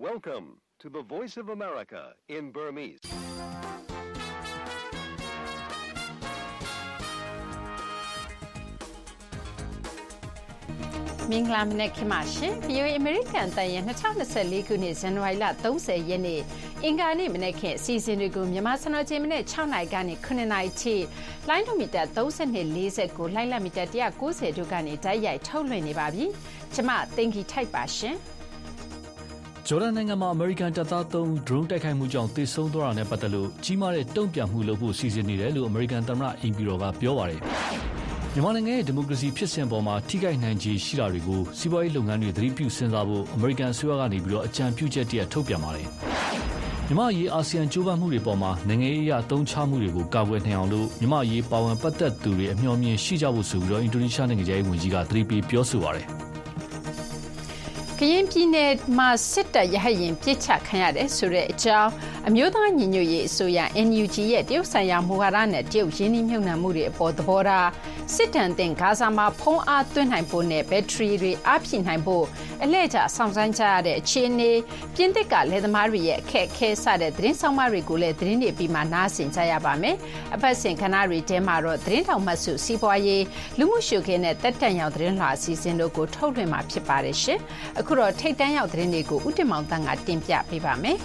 Welcome to the Voice of America in Burmese. ။မင်္ဂလာမနက်ခင်းပါရှင်။ VOA American တန်ရဲ့2024ခုနှစ်ဇန်နဝါရီလ30ရက်နေ့အင်္ဂါနေ့မနက်ခင်းအစီအစဉ်တွေကိုမြန်မာစံတော်ချိန်မနေ့6နာရီကနေ9နာရီထိလိုင်းဒိုမီတာ3240ကိုလိုင်းလက်မီတာ190တို့ကနေတိုက်ရိုက်ထုတ်လွှင့်နေပါပြီ။ကျွန်မတင်ကြီးထိုက်ပါရှင်။ ဂျော်ဒန်နိုင်ငံမှာ အမေရိကန်တပ်သား၃ဦး drone တိုက်ခိုက်မှုကြောင့် သေဆုံးသွားတာနဲ့ပတ်သက်လို့ ကြီးမားတဲ့တုံ့ပြန်မှုလုပ်ဖို့ စီစဉ်နေတယ်လို့ အမေရိကန်သမ္မတအိမ်ဖြူတော်က ပြောပါတယ်။မြန်မာနိုင်ငံရဲ့ ဒီမိုကရေစီဖြစ်စဉ်ပေါ်မှာထိခိုက်နိုင်ခြေရှိတာတွေကို စီးပွားရေးလုပ်ငန်းတွေ သတိပြုစဉ်းစားဖို့ အမေရိကန်အစိုးရကနေပြီးတော့အကြံပြုချက်တရက်ထုတ်ပြန်ပါတယ်။မြန်မာရေး အာဆီယံကြိုးပမ်းမှုတွေပေါ်မှာနိုင်ငံရေးအရ အသုံးချမှုတွေကို ကာကွယ်နိုင်အောင်လို့မြန်မာရေး ပါဝင်ပတ်သက်သူတွေ အမျှော်မြင်ရှိကြဖို့ဆိုပြီးတော့အင်ဒိုနီးရှားနိုင်ငံရဲ့ဝန်ကြီးက သတိပေးပြောဆိုပါတယ်။ ကရင်ပြည်နယ်မှာစစ်တပ်ရဟတ်ယာဉ်ပစ်ချခံရတယ်ဆိုတဲ့အကြောင်းအမျိုးသားညီညွတ်ရေးအစိုးရ NUG ရဲ့တရုတ်ဆိုင်ရာမူဝါဒနဲ့တရုတ်ရင်းနှီးမြှုပ်နှံမှုတွေအပေါ်သဘောထားစစ်တမ်းတင်ဂါဇာမှာဖုံးအားသွင်းနိုင်ဖို့နဲ့ဘက်ထရီတွေအားဖြည့်နိုင်ဖို့အလဲကျဆောင်ဆိုင်ကြရတဲ့အခြေအနေပြင်သစ်ကလယ်သမားတွေရဲ့အခက်အခဲစတဲ့သတင်းဆောင်မတွေကိုလည်းသတင်းတွေပြီးမှနားဆင်ကြရပါမယ်။အပတ်စဉ်ခဏတွေတဲမှာတော့သတင်းတောင်မှတ်စုစီးပွားရေးလူမှုရှုခင်းနဲ့တက်တန်ရောက်သတင်းလွှာအစီအစဉ်တို့ကိုထုတ်လွှင့်မှာဖြစ်ပါတယ်ရှင်။အခုတော့ထိတ်တန်းရောက်သတင်းတွေကိုဥတင်မောင်တန်းကတင်ပြပေးပါမယ်။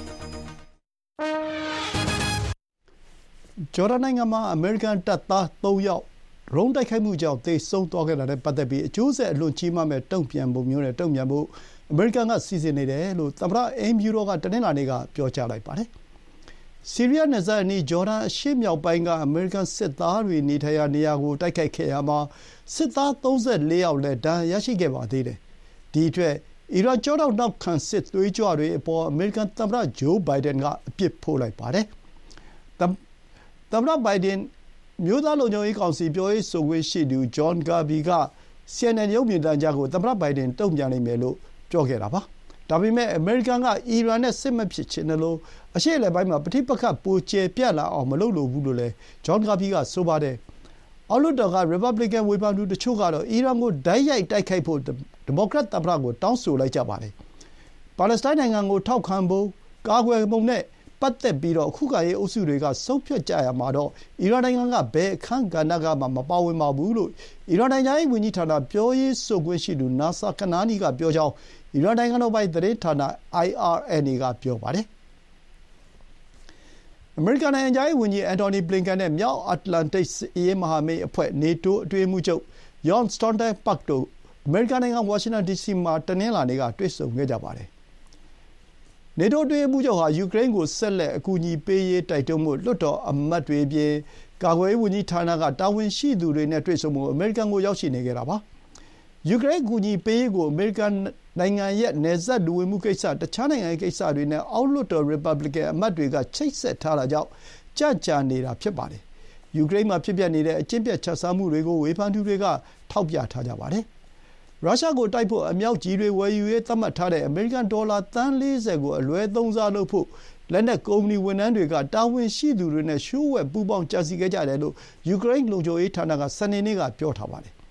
ဂျော်ဒန်နိုင်ငံမှာအမေရိကန်တပ်သား၃ယောက်ဒရုန်းတိုက်ခိုက်မှုကြောင့်သေဆုံးသွားခဲ့တာနဲ့ပတ်သက်ပြီးအကျိုးဆက်အလွန်ကြီးမားမယ့်တုံ့ပြန်ပုံမျိုးနဲ့တုံ့ပြန်ဖို့အမေရိကန်ကစီစဉ်နေတယ်လို့သမ္မတအိမ်ဖြူတော်ကတနင်္လာနေ့ကပြောကြားလိုက်ပါတယ်။ဆီးရီးယားနယ်စပ်အနီးဂျော်ဒန်အရှေ့မြောက်ပိုင်းကအမေရိကန်စစ်သားတွေနေထိုင်ရာနေရာကိုတိုက်ခိုက်ခဲ့ရာမှာစစ်သား၃၄ယောက်လည်းဒဏ်ရာရရှိခဲ့ပါသေးတယ်။ဒီအတွက် အီရန်ကျောထောက်နောက်ခံ စစ်သွေးကြွတွေအပေါ် အမေရိကန်သမ္မတဂျိုးဘိုင်ဒန်က အပြစ်ဖို့လိုက်ပါတယ်။သမ္မတဘိုင်ဒန် အမျိုးသားလုံခြုံရေးကောင်စီ ပြောရေးဆိုခွင့်ရှိသူဂျွန်ကာဘီက CNN ရုပ်မြင်သံကြားကို သမ္မတဘိုင်ဒန် တုံ့ပြန်လိမ့်မယ်လို့ ပြောခဲ့တာပါ။ဒါပေမဲ့ အမေရိကန်က အီရန်နဲ့ စစ်မဖြစ်ချင်သလို အရှေ့အလယ်ပိုင်းမှာ ပဋိပက္ခ ပိုကျယ်ပြန့်လာအောင် မလုပ်လိုဘူးလို့လည်းဂျွန်ကာဘီကဆိုပါတယ်။ အောက်လွှတ်တော်က ရီပတ်ဘလီကန် ဝေဖန်သူတချို့ကတော့ အီရန်ကို တိုက်ရိုက်တိုက်ခိုက်ဖို့ ဒီမိုကရက်သမ္မတကို တောင်းဆိုလိုက်ကြပါတယ်။ပါလက်စတိုင်းနိုင်ငံကို ထောက်ခံဖို့ကာကွယ်ပုံနဲ့ ပတ်သက်ပြီးတော့ ခုခံရေးအုပ်စုတွေက ဆုံးဖြတ်ကြရမှာတော့ အီရန်နိုင်ငံက ဘယ်အခန်းကဏ္ဍကမှ မပါဝင်ပါဘူးလို့ အီရန်နိုင်ငံရေးဝန်ကြီးဌာန ပြောရေးဆိုခွင့်ရှိသူ နာဆာ ကနာနီ က ပြောကြောင်း အီရန်နိုင်ငံတော်ပိုင် သတင်းဌာန IRNA က ပြောပါတယ်။ အမေရိကန်နိုင်ငံခြားရေးဝန်ကြီးအန်တိုနီဘလင်ကန်နဲ့ မြောက်အတ္တလန်တိတ် စစ်ရေးမဟာမိတ်အဖွဲ့နေတိုးအတွင်းရေးမှူးချုပ်ယွန်စတွန်တက်ပတ်တို့ အမေရိကန်နိုင်ငံ ဝါရှင်တန်ဒီစီမှာ တနင်္လာနေ့က တွေ့ဆုံခဲ့ကြပါတယ် နေတိုးအတွင်းရေးမှူးချုပ်ဟာ ယူကရိန်းကို ဆက်လက် အကူအညီပေးရေး တိုက်တွန်းဖို့ လွှတ်တော်အမတ်တွေအပြင် ကာကွယ်ရေးဝန်ကြီးဌာနက တာဝန်ရှိသူတွေနဲ့ တွေ့ဆုံဖို့ အမေရိကန်ကို ရောက်ရှိနေခဲ့တာပါ။ ယူကရိန်းအကူအညီပေးရေးကိုအမေရိကန်နိုင်ငံရဲ့နယ်စပ်လူဝင်မှုကိစ္စ၊တခြားနိုင်ငံရေးကိစ္စတွေနဲ့အောက်လွှတ်တော်ရီပတ်ဘလီကန်အမတ်တွေကချိတ်ဆက်ထားတာကြောင့်ကြန့်ကြာနေတာဖြစ်ပါတယ်။ယူကရိန်းမှာဖြစ်ပျက်နေတဲ့အကျင့်ပျက်ခြစားမှုတွေကိုဝေဖန်သူတွေကထောက်ပြထားကြပါတယ်ရုရှားကိုတိုက်ဖို့အမြောက်ကျည်တွေဝယ်ယူရေးသတ်မှတ်ထားတဲ့အမေရိကန်ဒေါ်လာသန်း၄၀ကိုအလွဲသုံးစားလုပ်ဖို့လက်နက်ကုမ္ပဏီဝန်ထမ်းတွေကတာဝန်ရှိသူတွေနဲ့လျှို့ဝှက်ပူးပေါင်းကြံစည်ခဲ့ကြတယ်လို့ယူကရိန်းလုံခြုံရေးဌာနကစနေနေ့ကပြောထားပါတယ်။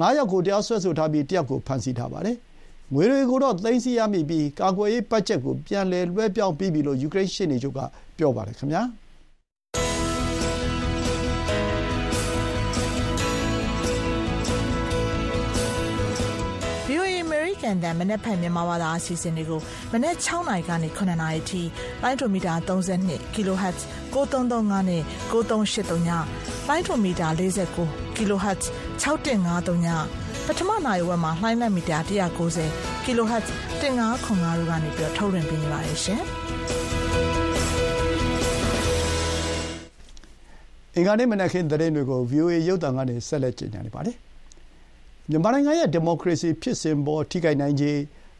ငါးယောက်ကိုတရားစွဲဆိုထားပြီးတယောက်ကိုဖမ်းဆီးထားပါတယ်။ငွေတွေကိုတော့သိမ်းဆည်းရမိပြီးကာကွယ်ရေးဘတ်ဂျက်ကိုပြန်လည်လွှဲပြောင်းပြီးပြီလို့ယူကရိန်းရှေ့နေချုပ်ကပြောပါတယ်ခင်ဗျာ။ ကန်တန်မနက်ဖြန်မြန်မာဘာသာအစီအစဉ်တွေကိုမနက်6နာရီကနေ9နာရီထိလိုင်းဒိုမီတာ32 kHz 9335နဲ့9383ညလိုင်းဒိုမီတာ49 kHz 6153ညပထမနာရီဝက်မှာလှိုင်းလက်မီတာ190 kHz 1505တို့ကနေပြီးထုတ်လွှင့်ပေးနေပါတယ်ရှင်။အင်္ဂါနေ့မနက်ခင်းသတင်းတွေကို VOA ရုပ်သံကနေဆက်လက်ကြေညာနေပါတယ်။ မြန်မာနိုင်ငံရဲ့ ဒီမိုကရေစီဖြစ်စဉ်ပေါ် ထိခိုက်နိုင်ခြေ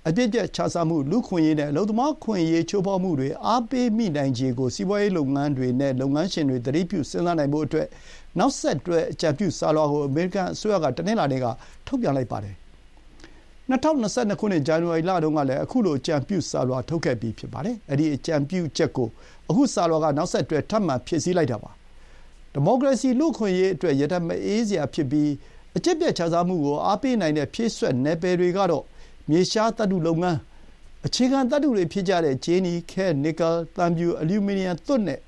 အပြစ်ပြတ်ခြစားမှု လူခွင့်ရေးနဲ့ အလုံသမားခွင့်ရေး ချိုးဖောက်မှုတွေ အားပေးမိနိုင်ခြေကို စီးပွားရေးလုပ်ငန်းတွေနဲ့ လုပ်ငန်းရှင်တွေ သတိပြုစဉ်းစားနိုင်ဖို့အတွက် နောက်ဆက်တွဲ အကြံပြုစာလွှာကို အမေရိကန်အစိုးရက တနင်္လာနေ့က ထုတ်ပြန်လိုက်ပါတယ်။2022ခုနှစ် ဇန်နဝါရီလတုန်းကလည်းအခုလို အကြံပြုစာလွှာ ထုတ်ခဲ့ပြီး ဖြစ်ပါတယ်။အဲဒီ အကြံပြုချက်ကို အခု စာလွှာက နောက်ဆက်တွဲ ထပ်မံ ဖြည့်ဆည်းလိုက်တာပါ။ဒီမိုကရေစီ လူခွင့်ရေးအတွက် ရတမအေးစရာဖြစ်ပြီး အကျင့်ပျက်ခြစားမှုကိုအားပေးနိုင်တဲ့ဖြည့်စွက်နယ်ပယ်တွေကတော့မြေရှားသတ္တုလုပ်ငန်းအခြေခံသတ္တုတွေဖြစ်ကြတဲ့ကြေးနီ၊ခဲ၊နစ်ကယ်၊သံဖြူ၊အလျူမီနီယံ၊သွပ်နဲ့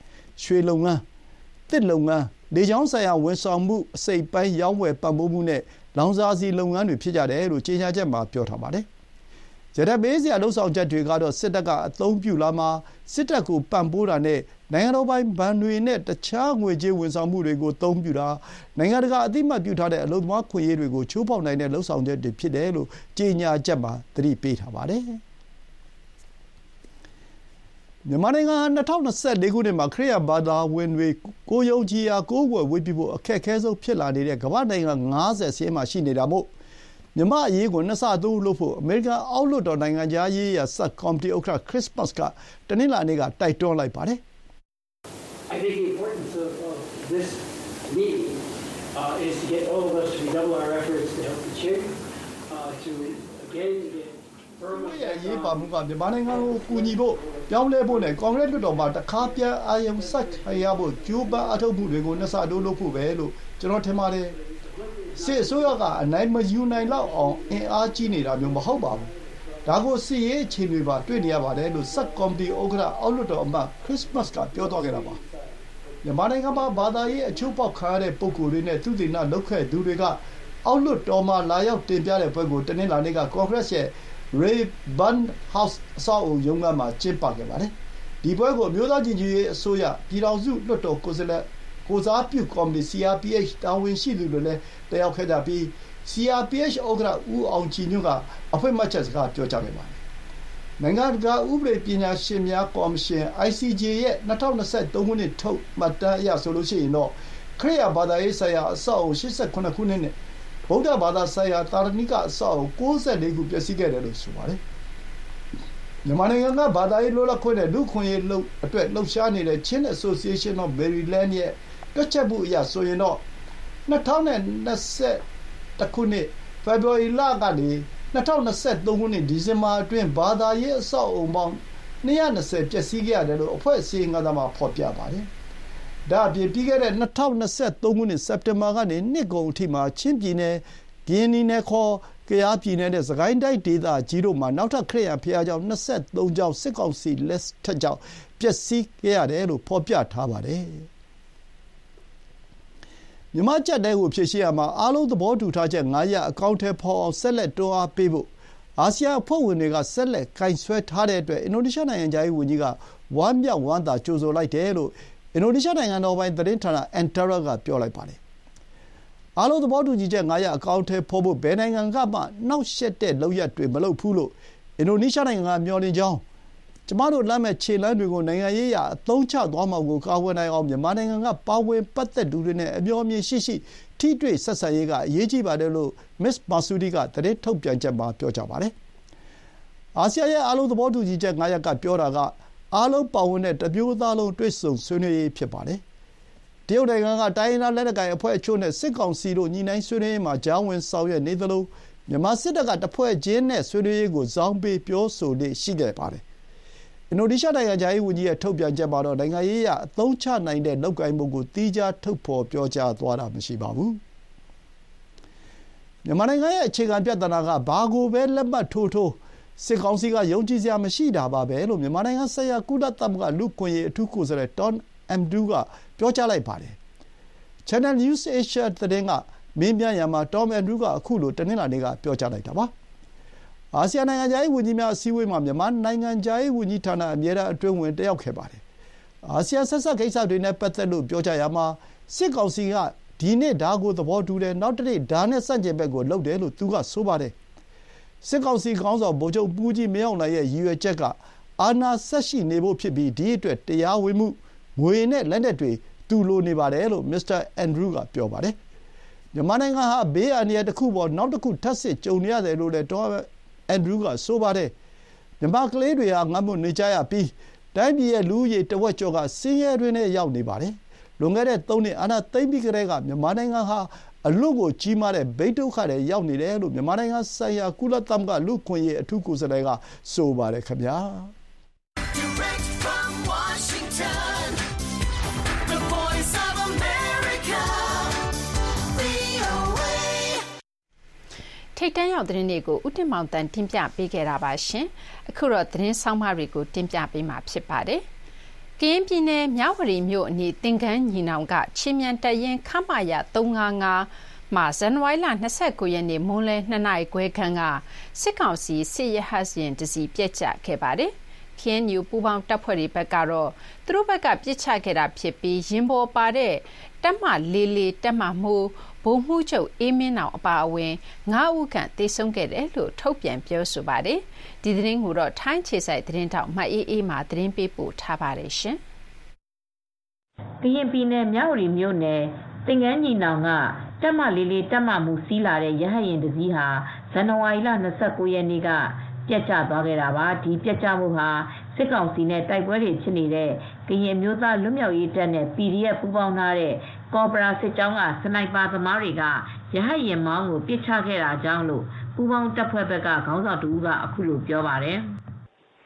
ရွှေလုပ်ငန်း၊သစ်လုပ်ငန်း၊လေကြောင်းဆိုင်ရာဝန်ဆောင်မှုအစိတ်အပိုင်းရောင်းဝယ်ပံ့ပိုးမှုနဲ့လောင်စာဆီလုပ်ငန်းတွေဖြစ်ကြတယ်လို့ကြေညာချက်မှာပြောထားပါတယ်။ ရတက်ပေးစရာလုပ်ဆောင်ချက်တွေကတော့စစ်တပ်ကအသုံးပြုလာမှာစစ်တပ်ကိုပံ့ပိုးတာနဲ့နိုင်ငံတော်ပိုင်ဘဏ်တွေနဲ့တခြားငွေကြေးဝန်ဆောင်မှုတွေကိုအသုံးပြုတာနိုင်ငံတကာအသိအမှတ်ပြုထားတဲ့အလုပ်သမားအခွင့်အရေးတွေကိုချိုးဖောက်နိုင်တဲ့လုပ်ဆောင်ချက်တွေဖြစ်တယ်လို့ကြေညာချက်မှာသတိပေးထားပါတယ်။မြန်မာနိုင်ငံဟာ၂၀၂၄ခုနှစ်မှာခရစ်ယာန်ဘာသာဝင်တွေကိုယ်ယုံကြည်ရာကိုးကွယ်ဝတ်ပြုဖို့အခက်ခဲဆုံးဖြစ်လာနေတဲ့ကမ္ဘာ့နိုင်ငံ၅၀စာရင်းမှာရှိနေတာမို့ မြန်မာ့အရေးကို နှစ်ဆတိုးလုပ်ဖို့ အမေရိကန်အောက်လွှတ်တော် နိုင်ငံခြားရေးရာ ဆပ်ကော်မတီဥက္ကဋ္ဌခရစ်မတ်စ်ကတနင်္လာနေ့က တိုက်တွန်းလိုက်ပါတယ်။ I think the importance of, of this meeting uh, is to get all of us to redouble our efforts to help the CHIC, uh, to again to get သူတို့ firm ရဲ့ အရေးပါမှုက မြန်မာနိုင်ငံကို ကူညီဖို့ ပြောင်းလဲဖို့နဲ့ ကွန်ဂရက်လွှတ်တော်မှာ တခါ ပြန်အာရုံစိုက်ခံရဖို့ ကြိုးပမ်းအားထုတ်မှုတွေကို နှစ်ဆတိုးလုပ်ဖို့ပဲလို့ ကျွန်တော်ထင်ပါတယ် စစ်အစိုးရကအနိုင်မယူနိုင်လောက်အောင်အင်အားကြီးနေတာမျိုးမဟုတ်ပါဘူးဒါကိုစစ်ရေးအခြေအနေပါတွေ့နေရပါတယ်လို့စက်ကော်မတီဥက္ကဋ္ဌအောက်လွှတ်တော်အမတ်ခရစ်မတ်ကပြောသွားခဲ့တာပါမြန်မာနိုင်ငံမှာဘာသာရေးအချိုးပေါက်ခံရတဲ့ပုံကိုယ်တွေနဲ့သူတည်နာလောက်ခဲ့သူတွေကအောက်လွှတ်တော်မှာလာရောက်တင်ပြတဲ့ပွဲကိုတနင်္လာနေ့ကကွန်ဂရက်ရဲ့ Rayburn House အဆောက်အဦရုံးခန်းမှာကျင်းပခဲ့ပါတယ်။ဒီပွဲကိုအမျိုးသားညီညွတ်ရေးအစိုးရပြည်ထောင်စုလွှတ်တော်ကိုယ်စားလှယ် ကိုယ်စားပြုကော်မတီ CRPH တာဝန်ရှိသူတွေလည်းတက်ရောက်ခဲ့ကြပြီး CRPH ဥက္ကဋ္ဌဦးအောင်ကြည်ညွန့်ကအဖွင့်အမှတ်ချက်စကားပြောကြားခဲ့ပါတယ်။နိုင်ငံတကာဥပဒေပညာရှင်များကော်မရှင် ICJ ရဲ့၂၀၂၃ခုနှစ်ထုတ်မှတ်တမ်းအရဆိုရင်တော့ခရစ်ယာန်ဘာသာရေးဆိုင်ရာအဆောက်အအုံ၈၇ခုနဲ့ဗုဒ္ဓဘာသာဆိုင်ရာသာသနိကအဆောက်အအုံ၉၄ခုပျက်စီးခဲ့တယ်လို့ဆိုပါတယ်။မြန်မာနိုင်ငံကဘာသာရေးလွတ်လပ်ခွင့်နဲ့လူ့အခွင့်အရေးအတွက်လှုပ်ရှားနေတဲ့ Chin Association of Maryland ရဲ့ တွက်ချက်မှုအရဆိုရင်တော့၂၀၂၁ခုနှစ်ဖေဖော်ဝါရီလကနေ၂၀၂၃ခုနှစ်ဒီဇင်ဘာအတွင်းဘာသာရေးအဆောက်အအုံပေါင်း၂၂၀ပျက်စီးခဲ့ရတယ်လို့အဖွဲ့အစည်းအဝေးခံစာမှာဖော်ပြပါတယ်။ဒါ့အပြင်ပြီးခဲ့တဲ့၂၀၂၃ခုနှစ်စက်တင်ဘာကနေနှစ်ကုန်အထိမှာချင်းပြည်နယ်၊ကရင်နီနယ်ခေါ်ကယားပြည်နယ်နဲ့စစ်ကိုင်းတိုင်းဒေသကြီးတို့မှာနောက်ထပ်ခရစ်ယာန်ဘုရားကျောင်း၂၃ကျောင်းစစ်ကောင်စီလက်ချက်ကြောင့်ပျက်စီးခဲ့ရတယ်လို့ဖော်ပြထားပါတယ်။ မြန်မာ့အကျပ်အတည်းကို ဖြေရှင်းရာမှာ အားလုံးသဘောတူထားချက် ၅ ရပ် အကောင်အထည်ဖော်အောင် ဆက်လက် တွန်းအားပေးဖို့ အာဆီယံအဖွဲ့ဝင်တွေက ဆက်လက် ကိုင်စွဲထားတဲ့အတွက် အင်ဒိုနီးရှား နိုင်ငံခြားရေးဝန်ကြီးက ဝမ်းမြောက်ဝမ်းသာ ကြိုဆိုလိုက်တယ်လို့ အင်ဒိုနီးရှား နိုင်ငံတော်ပိုင် သတင်းဌာန Antara က ပြောလိုက်ပါတယ်။အားလုံးသဘောတူညီချက် ၅ ရပ် အကောင်အထည်ဖော်ဖို့ ဘယ်နိုင်ငံကမှ နှောင့်ယှက်တဲ့လုပ်ရပ်တွေ မလုပ်ဘူးလို့ အင်ဒိုနီးရှားနိုင်ငံက မျှော်လင့်ကြောင်း ကျမတို့လှမ်းမယ့်ခြေလှမ်းတွေကို နိုင်ငံရေးအရ အသုံးချသွားမှာကို ကာကွယ်နိုင်အောင် မြန်မာနိုင်ငံက ပါဝင်ပတ်သက်သူတွေနဲ့ အမြော်အမြင်ရှိရှိ ထိတွေ့ဆက်ဆံရေးက အရေးကြီးပါတယ်လို့ မစ္စ မာဆူဒီက သတင်းထုတ်ပြန်ချက်မှာ ပြောကြားပါတယ်။အာဆီယံရဲ့ အားလုံးသဘောတူညီချက် ၅ ရပ်က ပြောတာက အားလုံးပါဝင်တဲ့ တမျိုးသားလုံး တွေ့ဆုံဆွေးနွေးရေး ဖြစ်ပါတယ်။တရုတ်နိုင်ငံက တိုင်းရင်းသား လက်နက်ကိုင်အဖွဲ့အချို့နဲ့ စစ်ကောင်စီတို့ ညှိနှိုင်းဆွေးနွေးရေးမှာ ကြားဝင်ဆောင်ရွက်နေသလို မြန်မာစစ်တပ်က တဖွဲ့ချင်းနဲ့ ဆွေးနွေးရေးကို ဇောင်းပေး ပြောဆိုလေ့ရှိခဲ့ပါတယ် အင်ဒိုနီးရှားနိုင်ငံခြားရေးဝန်ကြီးရဲ့ထုတ်ပြန်ချက်မှာတော့ နိုင်ငံရေးအရ အသုံးချနိုင်တဲ့ လုပ်ကိုင်ပုံကို သီးခြား ထုတ်ဖော်ပြောကြားသွားတာ မရှိပါဘူး။မြန်မာနိုင်ငံရဲ့ အခြေခံပြဿနာက ဘာကိုပဲ လက်မှတ်ထိုးထိုး စစ်ကောင်စီက ယုံကြည်စရာမရှိတာပါပဲလို့ မြန်မာနိုင်ငံဆိုင်ရာ ကုလသမဂ္ဂ လူ့အခွင့်အရေး အထူးကိုယ်စားလှယ် Tom Andrews ကပြောကြားလိုက်ပါတယ်။ Channel News Asia သတင်းက မေးမြန်းရာမှာ Tom Andrews ကခုလို တနင်္လာနေ့က ပြောကြားလိုက်တာပါ။ အာဆီယံနိုင်ငံခြားရေးဝန်ကြီးများအစည်းအဝေးမှာမြန်မာနိုင်ငံခြားရေးဝန်ကြီးဌာနအမြဲတမ်းအတွင်းဝန်တက်ရောက်ခဲ့ပါတယ်။အာဆီယံဆက်စပ်ကိစ္စတွေနဲ့ပတ်သက်လို့ပြောကြားရာမှာစစ်ကောင်စီကဒီနေ့ဒါကိုသဘောတူတယ်၊နောက်တနေ့ဒါနဲ့ဆန့်ကျင်ဘက်ကိုလုပ်တယ်လို့သူကဆိုပါတယ်။စစ်ကောင်စီခေါင်းဆောင်ဗိုလ်ချုပ်မှူးကြီးမင်းအောင်လှိုင်ရဲ့ရည်ရွယ်ချက်ကအာဏာဆက်ရှိနေဖို့ဖြစ်ပြီးဒီအတွက်တရားဝင်မှု၊ငွေနဲ့လက်နက်တွေသူလိုနေပါတယ်လို့မစ္စတာအင်ဒရူးကပြောပါတယ်။မြန်မာနိုင်ငံဟာဘေးအန္တရာယ်တခုအပေါ်နောက်တခုထပ်ဆင့်ကြုံနေရတယ်လို့လည်း အင်ဒရူးကဆိုပါတယ်။မြန်မာကလေးတွေဟာငတ်မွတ်နေကြရပြီးတိုင်းပြည်ရဲ့လူဦးရေတဝက်ကျော်ကဆင်းရဲတွင်းထဲရောက်နေပါတယ်။လွန်ခဲ့တဲ့သုံးနှစ်အာဏာသိမ်းပြီးကတည်းကမြန်မာနိုင်ငံဟာအလွန့်ကိုကြီးမားတဲ့ဘေးဒုက္ခထဲရောက်နေတယ်လို့မြန်မာနိုင်ငံဆိုင်ရာကုလသမဂ္ဂလူ့အခွင့်အရေးအထူးကိုယ်စားလှယ်ကဆိုပါတယ်ခင်ဗျာ။ ထိတ်တန့်ရောက်သတင်းတွေကိုဥတင်မောင်တန်တင်ပြပေးခဲ့တာပါရှင်။အခုတော့သတင်းဆောင်မတွေကိုတင်ပြပေးမှာဖြစ်ပါတယ်။ကရင်ပြည်နယ်မြဝတီမြို့အနီးတင်ကန်းညီနောင်ကချင်းမြန်တရင်ခမရ355မှာဇန်နဝါရီလ29ရက်နေ့မွန်းလယ်2နာရီခွဲခန့်ကစစ်ကောင်စီစစ်ရဟတ်ရင်တစီပြက်ကျခဲ့ပါတယ်။ KNU ပူပေါင်းတပ်ဖွဲ့တွေဘက်ကတော့သူတို့ဘက်ကပြစ်ချခဲ့တာဖြစ်ပြီးရင်ပေါ်ပါတဲ့တက်မလေးလေးတက်မမှု ဗိုလ်မှုချုပ်အေးမင်းနောင်အပါအဝင်9ဦးခန့်တေဆုံးခဲ့တယ်လို့ထုတ်ပြန်ပြောဆိုပါတယ်။ဒီသတင်းကိုတော့ထိုင်းခြေဆိုင်သတင်းတောက်မအေးအေးမှသတင်းပေးပို့ထားပါတယ်ရှင်။ကရင်ပြည်နယ်မြဝတီမြို့နယ်တင်ကန်းညီနောင်ကတက်မလေးလေးတက်မမူစီးလာတဲ့ရဟတ်ရင်တစ်စီးဟာဇန်နဝါရီလ29ရက်နေ့က ပြက်ကျသွားခဲ့တာပါဒီပြက်ကျမှုဟာစစ်ကောင်စီနဲ့တိုက်ပွဲတွေဖြစ်နေတဲ့ကရင်မျိုးသားလွတ်မြောက်ရေးတပ်နဲ့ PDF ပူးပေါင်းထားတဲ့ကော်ပရာစစ်ကြောင်းကစနိုက်ပါသမားတွေကရဟတ်ရင်မောင်းကိုပစ်ချခဲ့တာကြောင့်လို့ပူးပေါင်းတပ်ဖွဲ့ဘက်ကခေါင်းဆောင်တူကအခုလိုပြောပါတယ်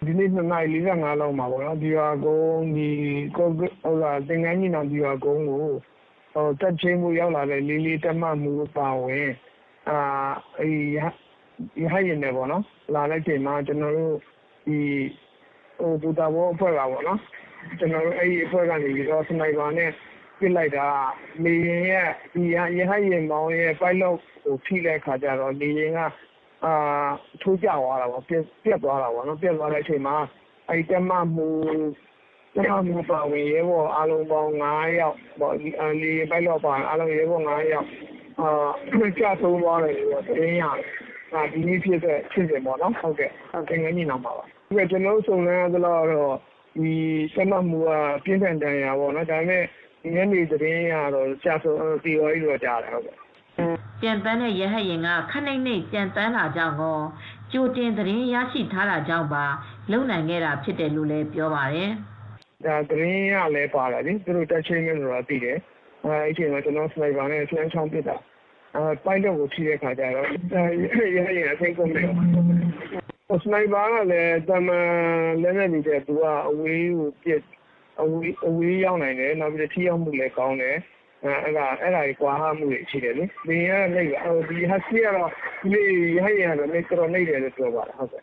ဒီနေ့2နာရီ45လောက်မှာပေါ့နော်ဒီဟာကုန်းဒီကိုဟုတ်လားသင်္ကန်းညီနောင်ဒီဟာကုန်းကိုဟိုတက်ချင်းမှုရောက်လာတဲ့လေးလေးတက်မှတ်မှုပါဝင်အာအေး ရရဟရင်နေပေါ့နော်လာတဲ့ချိန်မှာကျွန်တော်တို့ဒီဟိုဘူတာဘောအဖွဲ့ကပေါ့နော်ကျွန်တော်တို့အဲ့ဒီအဖွဲ့ကနေပြီးတော့စနိုက်ပါနဲ့ပြစ်လိုက်တာလေရင်ရဲ့ဒီရရဟရင်မောင်းရဲ့ pilot ကိုထိတဲ့ခါကျတော့လေရင်ကအာထိုးကြသွားတာပေါ့ပြက်ပြက်သွားတာပေါ့နော်ပြက်သွားတဲ့အချိန်မှာအဲ့တက်မမှုတက်မမှုပါဝင်ရဲဘော်အားလုံးပေါင်း9ယောက်ပေါ့ဒီအလီပိုက်တော့ပါအားလုံးရဲဘော်9ယောက်အာကြာဆုံးသွားတယ်လို့တင်းရအာ ဒီနေ့ဖြစ်တဲ့ဖြစ်စဉ်ပေါ့နော်ဟုတ်ကဲ့ဟုတ်ကဲ့ငင်းနေတော့ပါပါဒီကကျွန်တော်စုံစမ်းရသလောက်တော့ဒီတက်မမှုကပြင်းထန်တန်ရာပေါ့နော်ဒါပေမဲ့ဒီနေ့နေသတင်းရတော့ကြာဆုံးတီရောကြီးတော့ကြားတယ်ဟုတ်ကဲ့ပြန်တန်းတဲ့ရဟတ်ရင်ကခက်နှိမ့်နှိမ့်ပြန်တန်းလာကြောင်းကောကြိုတင်သတင်းရရှိထားတာကြောင့်ပါလုံနိုင်ခဲ့တာဖြစ်တယ်လို့လည်းပြောပါတယ်ဒါသတင်းရလဲပါတယ်လေသူတို့တက်ချင်းနေလို့တော့သိတယ်အဲအဲ့ဒီမှာကျွန်တော်စနိုက်ပါနဲ့ဆန်းချောင်းပစ်တာအဲ ပိုက်တော့ကိုထိတဲ့ခါကျတော့ရရရအသိကုန်တယ်စနိုက်ပါကလည်းတမန်လည်းနဲ့နေတဲ့သူကအဝေးကိုပြစ်အဝေးအဝေးရောက်နိုင်တယ်နောက်ပြီးထိရောက်မှုလည်းကောင်းတယ်အဲအဲ့ဒါအဲ့ဒါကြီးကွာဟမှုတွေရှိတယ်လေဒီရနေဟိုဒီဟစီကတော့ဒီရရရတော့နေတော်နေတယ်လို့ပြောပါတယ်ဟုတ်ကဲ့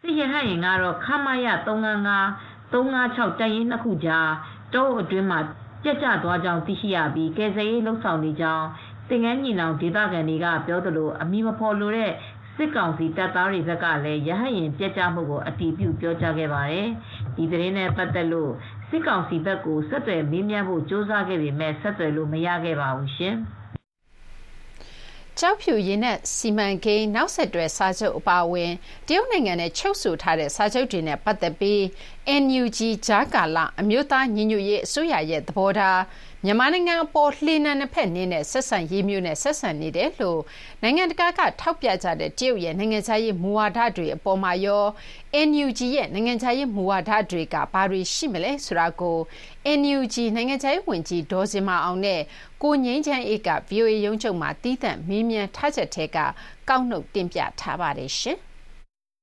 စစ်ရဟတ်ရင်ကတော့ခမရ355 356တပ်ရင်းနှစ်ခုကြားတောအုပ်အတွင်းမှာပြက်ကျသွားကြောင်းသိရှိရပြီးကယ်ဆယ်ရေးလှုပ်ဆောင်နေကြောင်း တင်ငန်းညီနောင်ဒေသခံတွေကပြောသလိုအမိမဖော်လို့တဲ့စစ်ကောင်စီတပ်သားတွေဘက်ကလည်းရဟတ်ရင်ပြက်ကျမှုကိုအတီးပြုပြောကြားခဲ့ပါတယ်။ဒီသတင်းနဲ့ပတ်သက်လို့စစ်ကောင်စီဘက်ကိုဆက်သွယ်မေးမြန်းဖို့စ조사ခဲ့ပေမဲ့ဆက်သွယ်လို့မရခဲ့ပါဘူးရှင်။ကျောက်ဖြူရေနက်စီမံကိန်းနောက်ဆက်တွဲစာချုပ်အပါအဝင်တရုတ်နိုင်ငံနဲ့ချုပ်ဆိုထားတဲ့စာချုပ်တွေနဲ့ပတ်သက်ပြီး NUG ကြားကာလအမျိုးသားညီညွတ်ရေးအစိုးရရဲ့သဘောထား မြန်မာနိုင်ငံအပေါ်လှေနံနှစ်ဖက်နင်းတဲ့ဆက်ဆံရေးမျိုးနဲ့ဆက်ဆံနေတယ်လို့နိုင်ငံတကာကထောက်ပြကြတဲ့တရုတ်ရဲ့နိုင်ငံခြားရေးမူဝါဒတွေအပေါ်မှာရော NUG ရဲ့နိုင်ငံခြားရေးမူဝါဒတွေကဘာတွေရှိမလဲဆိုတာကို NUG နိုင်ငံခြားရေးဝန်ကြီးဒေါ်စင်မအောင်နဲ့ကိုငိမ့်ချမ်းအေးက VOA ရုံးချုပ်မှာတီးသန့်မေးမြန်းထားချက်ထဲကကောက်နှုတ်တင်ပြထားပါတယ်ရှင်။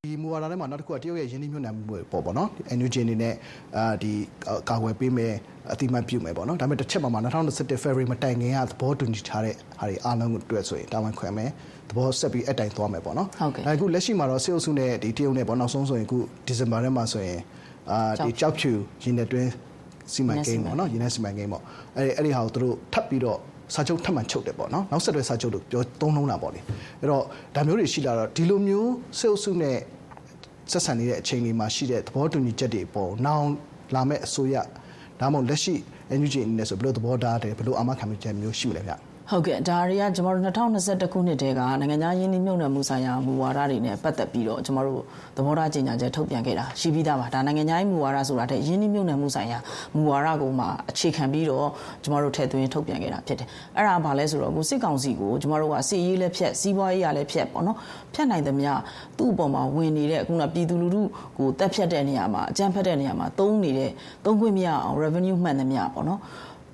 ဒီမူဝါဒထဲမှာနောက်တစ်ခုကတရုတ်ရဲ့ယင်းနှိမ့်ညွတ်နှံမှုပေါ့ပေါ့နော် NUG အနေနဲ့အာဒီကာကွယ်ပေးမယ်အတိမတ်ပြုမယ်ပေါ့နော်ဒါပေမဲ့တစ်ချက်မှာ2021 February မတိုင်ခင်ကသဘောတူညီထားတဲ့ဟာတွေအားလုံးကိုတွေ့ဆိုရင်တာဝန်ခွဲမယ်သဘောဆက်ပြီးအတိုင်သွားမယ်ပေါ့နော်ဟုတ်ကဲ့ဒါအခုလက်ရှိမှာတော့စေအုပ်စုနဲ့ဒီတရုတ်နဲ့ပေါ့နောက်ဆုံးဆိုရင်အခုဒီဇင်ဘာထဲမှာဆိုရင်အာဒီကြောက်ဖြူရင်းနဲ့တွင်းစီမံကိန်းပေါ့နော်ရင်းနဲ့စီမံကိန်းပေါ့အဲ့ဒီအဲ့ဒီဟာကိုသူတို့ထပ်ပြီးတော့ စာချုပ်ထပ်မံချုပ်တယ်ပေါ့နော်နောက်ဆက်တွဲစာချုပ်လို့ပြောသုံးလုံးတာပေါ့လေအဲ့တော့ဒါမျိုးတွေရှိလာတော့ဒီလိုမျိုးစေအုပ်စုနဲ့ဆက်ဆံနေတဲ့အချိန်လေးမှာရှိတဲ့သဘောတူညီချက်တွေပေါ်နောင်လာမဲ့အစိုးရဒါမှမဟုတ်လက်ရှိ NUG အနေနဲ့ဆိုဘယ်လိုသဘောထားတယ်ဘယ်လိုအာမခံချက်မျိုးရှိမလဲဗျ ဟုတ်ကဲ့ဒါတွေကကျွန်တော်တို့2021ခုနှစ်တည်းကနိုင်ငံသားရင်းနှီးမြှုပ်နှံမှုဆိုင်ရာမူဝါဒတွေနဲ့ပတ်သက်ပြီးတော့ကျွန်တော်တို့သဘောထားကြေညာချက်ထုတ်ပြန်ခဲ့တာရှိပြီးသားပါဒါနိုင်ငံသားရေးမူဝါဒဆိုတာတဲ့ရင်းနှီးမြှုပ်နှံမှုဆိုင်ရာမူဝါဒကိုမှအခြေခံပြီးတော့ကျွန်တော်တို့ထည့်သွင်းထုတ်ပြန်ခဲ့တာဖြစ်တယ်အဲ့ဒါဘာလဲဆိုတော့ကိုစစ်ကောင်စီကိုကျွန်တော်တို့ကစီရေးလည်းဖြက်စီးပွားရေးရလည်းဖြက်ပေါ့နော်ဖြက်နိုင်သမျှသူ့အပေါ်မှာဝင်နေတဲ့အခုနပြည်သူလူထုကိုတက်ဖြတ်တဲ့နေရာမှာအကြမ်းဖက်တဲ့နေရာမှာသုံးနေတဲ့သုံးခွင့်မရအောင် revenue မှန်သမျှပေါ့နော်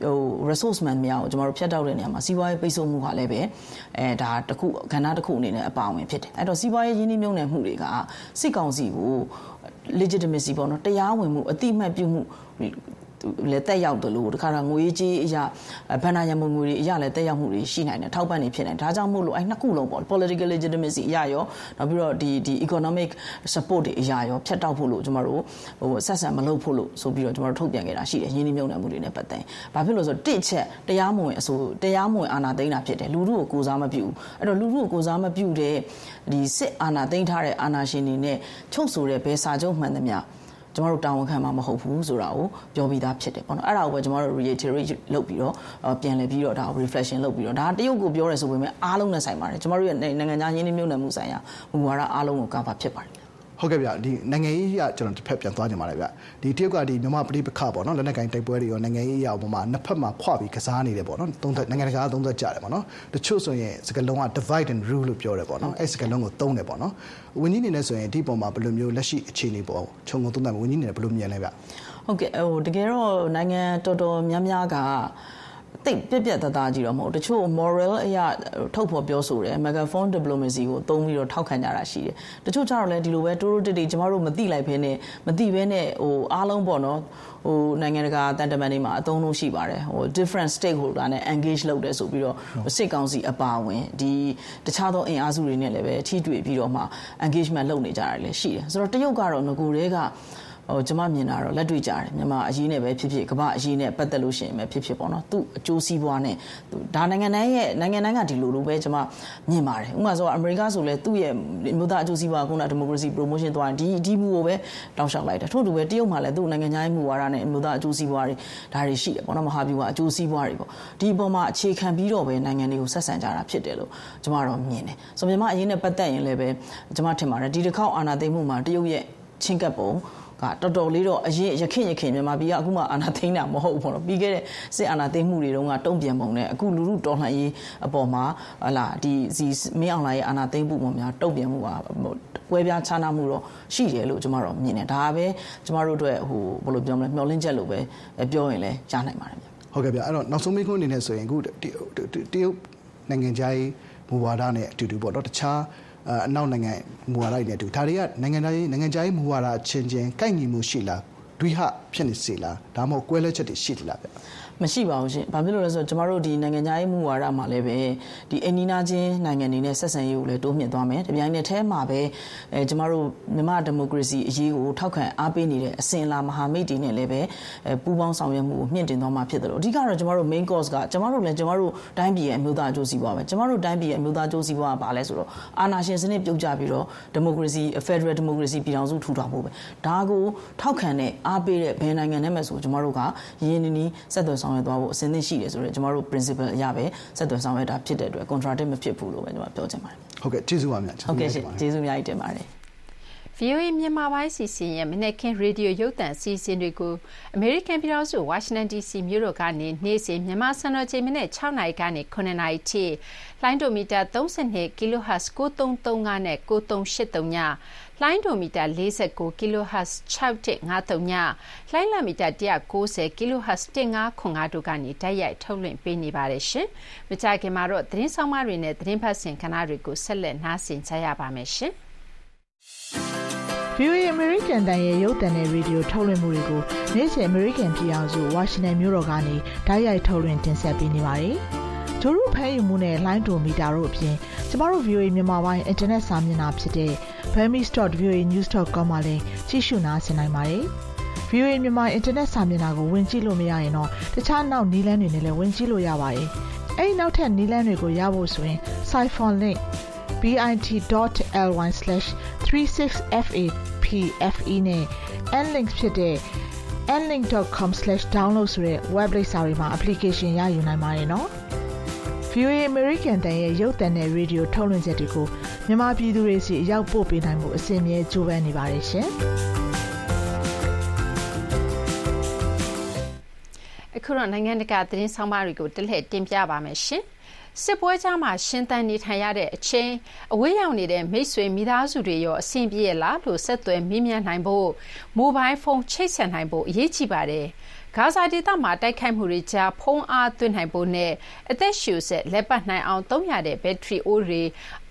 ဟို resource man များကိုကျွန်တော်တို့ဖြတ်တောက်တဲ့နေရာမှာစီးပွားရေးပိတ်ဆို့မှုဟာလည်းပဲအဲဒါတစ်ခုကဏ္ဍတစ်ခုအနေနဲ့အပါအဝင်ဖြစ်တယ်အဲ့တော့စီးပွားရေးရင်းနှီးမြှုပ်နှံမှုတွေကစစ်ကောင်စီကို legitimacy ပေါ့နော်တရားဝင်မှုအတိအမှတ်ပြုမှု လည်းတက်ရောက်တယ်လို့တခါတော့ငွေကြီးအရာဘဏ္ဍာရမုံငွေတွေအရာလည်းတက်ရောက်မှုတွေရှိနိုင်တယ်ထောက်ပံ့နေဖြစ်နိုင်ဒါကြောင့်မို့လို့အဲနှစ်ခုလုံးပေါ့ political legitimacy အရာရောနောက်ပြီးတော့ဒီဒီ economic support တွေအရာရောဖြတ်တောက်ဖို့လို့ကျွန်တော်တို့ဟိုဆက်ဆံမလုပ်ဖို့လို့ဆိုပြီးတော့ကျွန်တော်တို့ထုတ်ပြန်ခဲ့တာရှိတယ်ရင်းနှီးမြှုပ်နှံမှုတွေနဲ့ပတ်သက်။ဘာဖြစ်လို့ဆိုတော့တစ်ချက်တရားမဝင်အဆိုတရားမဝင်အာဏာသိမ်းတာဖြစ်တယ်လူထုကိုကိုစားမပြုဘူး။အဲ့တော့လူထုကိုကိုစားမပြုတဲ့ဒီစစ်အာဏာသိမ်းထားတဲ့အာဏာရှင်တွေနဲ့ချုပ်ဆိုတဲ့ဘယ်စာချုပ်မှန်သမျှ ကျမတို့တာဝန်ခံမှာမဟုတ်ဘူးဆိုတာကိုပြောပြီးသားဖြစ်တယ်ပေါ့နော်အဲ့ဒါကိုပဲကျမတို့ reiterate လုပ်ပြီးတော့ပြန်လည်ပြီးတော့ဒါ reflection လုပ်ပြီးတော့ဒါတရုတ်ကိုပြောရဲဆိုပေမဲ့အားလုံးနဲ့ဆိုင်ပါတယ်ကျမတို့ရဲ့နိုင်ငံခြားရင်းနှီးမြှုပ်နှံမှုဆိုင်ရာမူဝါဒအားလုံးကို cover ဖြစ်ပါတယ် ဟုတ်ကဲ့ဗျဒီနိုင်ငံရေးအရကျွန်တော်တစ်ဖက်ပြန်သွားကြပါလေဗျဒီတရုတ်ကဒီမြန်မာပြည်ပခပေါ့နော်လက်နက်ကိုင်တိုက်ပွဲတွေရောနိုင်ငံရေးအရာပေါ်မှာနှစ်ဖက်မှာခွပြီးကစားနေတယ်ပေါ့နော်သုံးသက်နိုင်ငံတကာသုံးသက်ကြတယ်ပေါ့နော်တချို့ဆိုရင်စကလုံးက divide and rule လို့ပြောတယ်ပေါ့နော်အဲ့စကလုံးကိုသုံးတယ်ပေါ့နော်ဝင်းကြီးနေနဲ့ဆိုရင်ဒီပုံမှာဘယ်လိုမျိုးလက်ရှိအခြေအနေပေါ်ခြုံငုံသုံးသပ်ဝင်းကြီးနေဘယ်လိုမြင်လဲဗျဟုတ်ကဲ့ဟိုတကယ်တော့နိုင်ငံတော်တော်များများက တိတ်ပြက်ပြက်တသားကြီးတော့မဟုတ်တချို့ moral အရာထုတ်ဖော်ပြောဆိုတယ် megaphone diplomacy ကိုသုံးပြီးတော့ထောက်ခံကြတာရှိတယ်တချို့ကျတော့လည်းဒီလိုပဲတိုးတိုးတိတ်တိတ်ကျမတို့မသိလိုက်ဘဲနဲ့မသိဘဲနဲ့ဟိုအားလုံးပေါ့နော်ဟိုနိုင်ငံတကာတန်တမန်တွေမှာအသုံးလို့ရှိပါတယ်ဟို different stakeholder နဲ့ engage လုပ်တယ်ဆိုပြီးတော့စစ်ကောင်စီအပါဝင်ဒီတခြားသောအင်အားစုတွေနဲ့လည်းပဲထိတွေ့ပြီးတော့မှ engagement လုပ်နေကြတာလည်းရှိတယ်ဆိုတော့တရုတ်ကတော့ငကိုတွေက ဟိုကျွန်မမြင်တာတော့လက်တွေ့ကြတယ်မြန်မာအရေးနဲ့ပဲဖြစ်ဖြစ်ကမ္ဘာအရေးနဲ့ပတ်သက်လို့ရှိရင်ပဲဖြစ်ဖြစ်ပေါ့နော်သူ့အကျိုးစီးပွားနဲ့ဒါနိုင်ငံတိုင်းရဲ့နိုင်ငံတိုင်းကဒီလိုလိုပဲကျွန်မမြင်ပါတယ်ဥပမာဆိုအမေရိကဆိုလဲသူ့ရဲ့မြို့သားအကျိုးစီးပွားကုနာဒီမိုကရေစီ promotion သွားဒီဒီမူကိုပဲတောင်းလျှောက်လိုက်တယ်ထို့တူပဲတရုတ်မှာလည်းသူ့နိုင်ငံခြားရေးမူဝါဒနဲ့မြို့သားအကျိုးစီးပွားတွေဒါတွေရှိတယ်ပေါ့နော်မဟာဗျူဟာအကျိုးစီးပွားတွေပေါ့ဒီအပေါ်မှာအခြေခံပြီးတော့ပဲနိုင်ငံတွေကိုဆက်ဆံကြတာဖြစ်တယ်လို့ကျွန်မတော့မြင်တယ်ဆိုမြန်မာအရေးနဲ့ပတ်သက်ရင်လည်းပဲကျွန်မထင်ပါတယ်ဒီတစ်ခေါက်အာဏာသိမ်းမှုမှာတရုတ်ရဲ့ချင်းကပ်ပုံ ကတော်တော်လေးတော့အရင်ရခင်ရခင်မြန်မာပြည်ကအခုမှအာဏာသိမ်းတာမဟုတ်ဘူးပေါ့နော်ပြီးခဲ့တဲ့စစ်အာဏာသိမ်းမှုတွေတုန်းကတုံ့ပြန်ပုံနဲ့အခုလူလူတော်လှန်ရေးအပေါ်မှာဟလာဒီစီမင်းအောင်လှိုင်ရဲ့အာဏာသိမ်းမှုပေါ်များတုံ့ပြန်မှုကကွဲပြားခြားနားမှုတော့ရှိတယ်လို့ကျွန်တော်တို့မြင်တယ်ဒါပဲကျွန်တော်တို့အတွက်ဟိုဘယ်လိုပြောမလဲမျှော်လင့်ချက်လို့ပဲပြောရင်လည်းရနိုင်ပါတယ်ဗျဟုတ်ကဲ့ဗျအဲ့တော့နောက်ဆုံးမိခွန်းအနေနဲ့ဆိုရင်အခုတရုတ်နိုင်ငံခြားရေးမူဝါဒနဲ့အတူတူပေါ့နော်တခြား အနောက်နိုင်ငံမူဝါဒတွေနဲ့တူဒါတွေကနိုင်ငံသားရေးနိုင်ငံခြားရေးမူဝါဒချင်းချင်းကိုက်ညီမှုရှိလားဒွိဟဖြစ်နေစေလားဒါမှမဟုတ်ကွဲလွဲချက်တွေရှိသလားဗျ မရှိပါဘူးရှင်။ဘာဖြစ်လို့လဲဆိုတော့ကျမတို့ဒီနိုင်ငံခြားရေးမူဝါဒမှာလည်းပဲဒီအင်နီနာချင်းနိုင်ငံတွေနဲ့ဆက်ဆံရေးကိုလည်းတိုးမြှင့်သွားမယ်။ဒီပြိုင်နဲ့အဲမှာပဲအဲကျမတို့မြန်မာဒီမိုကရေစီအရေးကိုထောက်ခံအားပေးနေတဲ့အစဉ်လာမဟာမိတ်တွေနဲ့လည်းပဲအဲပူးပေါင်းဆောင်ရွက်မှုကိုမြင့်တင်သွားမှာဖြစ်တယ်လို့အဓိကတော့ကျမတို့ main course ကကျမတို့လည်းကျမတို့တိုင်းပြည်ရဲ့အမျိုးသားအကျိုးစီးပွားပဲ။ကျမတို့တိုင်းပြည်ရဲ့အမျိုးသားအကျိုးစီးပွားကဘာလဲဆိုတော့အာဏာရှင်စနစ်ပြုတ်ကျပြီးတော့ဒီမိုကရေစီ Federal Democracy ပြည်ထောင်စုထူထောင်ဖို့ပဲ။ဒါကိုထောက်ခံတဲ့အားပေးတဲ့ဘယ်နိုင်ငံနဲ့မှဆိုကျမတို့ကရင်းရင်းနှီးနှီးဆက်သွယ်ဆောင်ရွက်သွားဖို့အစဉ်သင့်ရှိတယ်ဆိုတော့ကျမတို့ principle အရပဲဆက်သွယ်ဆောင်ရွက်တာဖြစ်တဲ့အတွက် contradict မဖြစ်ဘူးလို့ပဲကျွန်မပြောချင်ပါတယ်ဟုတ်ကဲ့ကျေးဇူးပါများဟုတ်ကဲ့ရှင်ကျေးဇူးအများကြီးတင်ပါတယ် VOA မြန်မာပိုင်းစီစဉ်ရဲ့မနေ့ကရေဒီယိုရုပ်သံစီစဉ်တွေကိုအမေရိကန်ပြည်ထောင်စုဝါရှင်တန် DC မြို့တော်ကနေနေ့စဉ်မြန်မာစံတော်ချိန်မနေ့6နာရီကနေ9နာရီထိလိုင်းဒိုမီတာ32 kHz 9335နဲ့9383ည လိုင်းဒိုမီတာ 49 kHz 6153ညလိုင်းလမီတာ190 kHz 1505တို့ကနေတိုက်ရိုက်ထုတ်လွှင့်ပေးနေပါတယ်ရှင်။မကြခင်မှာတော့သတင်းဆောင်မတွေနဲ့သတင်းဖတ်ဆင်ခဏတွေကိုဆက်လက်နားဆင်ကြရပါမယ်ရှင်။ VOA American တန်ရဲ့ရုပ်သံနဲ့ရေဒီယိုထုတ်လွှင့်မှုတွေကိုနေ့စဉ် American ပြည်အောင်စုဝါရှင်တန်မြို့တော်ကနေဓာတ်ရိုက်ထုတ်လွှင့်တင်ဆက်ပေးနေပါတယ်။ ဂျိုရုဖမ်းယူမှုနဲ့ line to meter တို့အပြင်ကျမတို့ VOA မြန်မာပိုင်း internet စာမျက်နှာဖြစ်တဲ့ burmese.voanews.com မှာလည်းကြည့်ရှုနားဆင်နိုင်ပါတယ်။ VOA မြန်မာ internet စာမျက်နှာကိုဝင်ကြည့်လို့မရရင်တော့တခြားနောက်နည်းလမ်းတွေနဲ့လည်းဝင်ကြည့်လို့ရပါတယ်။အဲဒီနောက်ထပ်နည်းလမ်းတွေကိုရဖို့ဆိုရင် Siphon link bit.ly/36fapfe နဲ့ nlink ဖြစ်တဲ့ nlink.com/download ဆိုတဲ့ web လိပ်စာတွေမှာ application ရယူနိုင်ပါတယ်နော်။ VOA American တန်ရဲ့ရုပ်သံနဲ့ရေဒီယိုထုတ်လွှင့်ချက်တွေကိုမြန်မာပြည်သူတွေစီအရောက်ပို့ပေးနိုင်မှုအစီအမြဲကြိုးပမ်းနေပါတယ်ရှင်။အခုတော့နိုင်ငံတကာသတင်းဆောင်မတွေကိုတလှည့်တင်ပြပါမယ်ရှင်။စစ်ပွဲကြားမှာရှင်သန်နေထိုင်ရတဲ့အချိန်အဝေးရောက်နေတဲ့မိတ်ဆွေမိသားစုတွေရောအဆင်ပြေလားလို့ဆက်သွယ်မေးမြန်းနိုင်ဖို့မိုဘိုင်းဖုန်းချိတ်ဆက်နိုင်ဖို့အရေးကြီးပါတယ်။ ဂါဇာဒေသမှာတိုက်ခိုက်မှုတွေကြားဖုံးအားသွင်းနိုင်ဖို့နဲ့အသက်ရှူစက်လက်ပတ်နိုင်အောင်သုံးရတဲ့ဘက်ထရီအိုးတွေ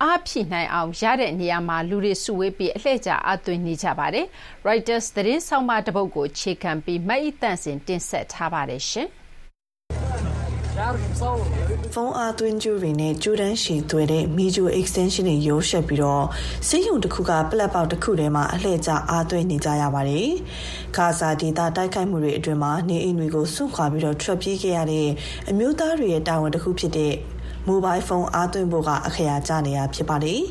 အားဖြည့်နိုင်အောင်ရတဲ့နေရာမှာလူတွေစုဝေးပြီးအလှည့်ကျအားသွင်းနေကြပါတယ်။ Reuters သတင်းဆောင်းပါးတပုဒ်ကိုအခြေခံပြီးမအိသန့်စင်တင်ဆက်ထားပါတယ်ရှင်။ ဖုန်းအားသွင်းကြိုးတွေနဲ့ကြိုးတန်းရှည်သွဲတဲ့မီဂျို extension တွေရိုးရှက်ပြီးတော့ဆေးရုံတစ်ခုကပလက်ပေါက်တစ်ခုထဲမှာအလှည့်ကျအားသွင်းနေကြရပါတယ်။ဂါဇာဒေသတိုက်ခိုက်မှုတွေအတွင်းမှာနေအိမ်တွေကိုစွန့်ခွာပြီးတော့ထွက်ပြေးခဲ့ရတဲ့အမျိုးသားတွေရဲ့တာဝန်တစ်ခုဖြစ်တဲ့မိုဘိုင်းဖုန်းအားသွင်းဖို့ကအခရာကျနေတာဖြစ်ပါတယ်။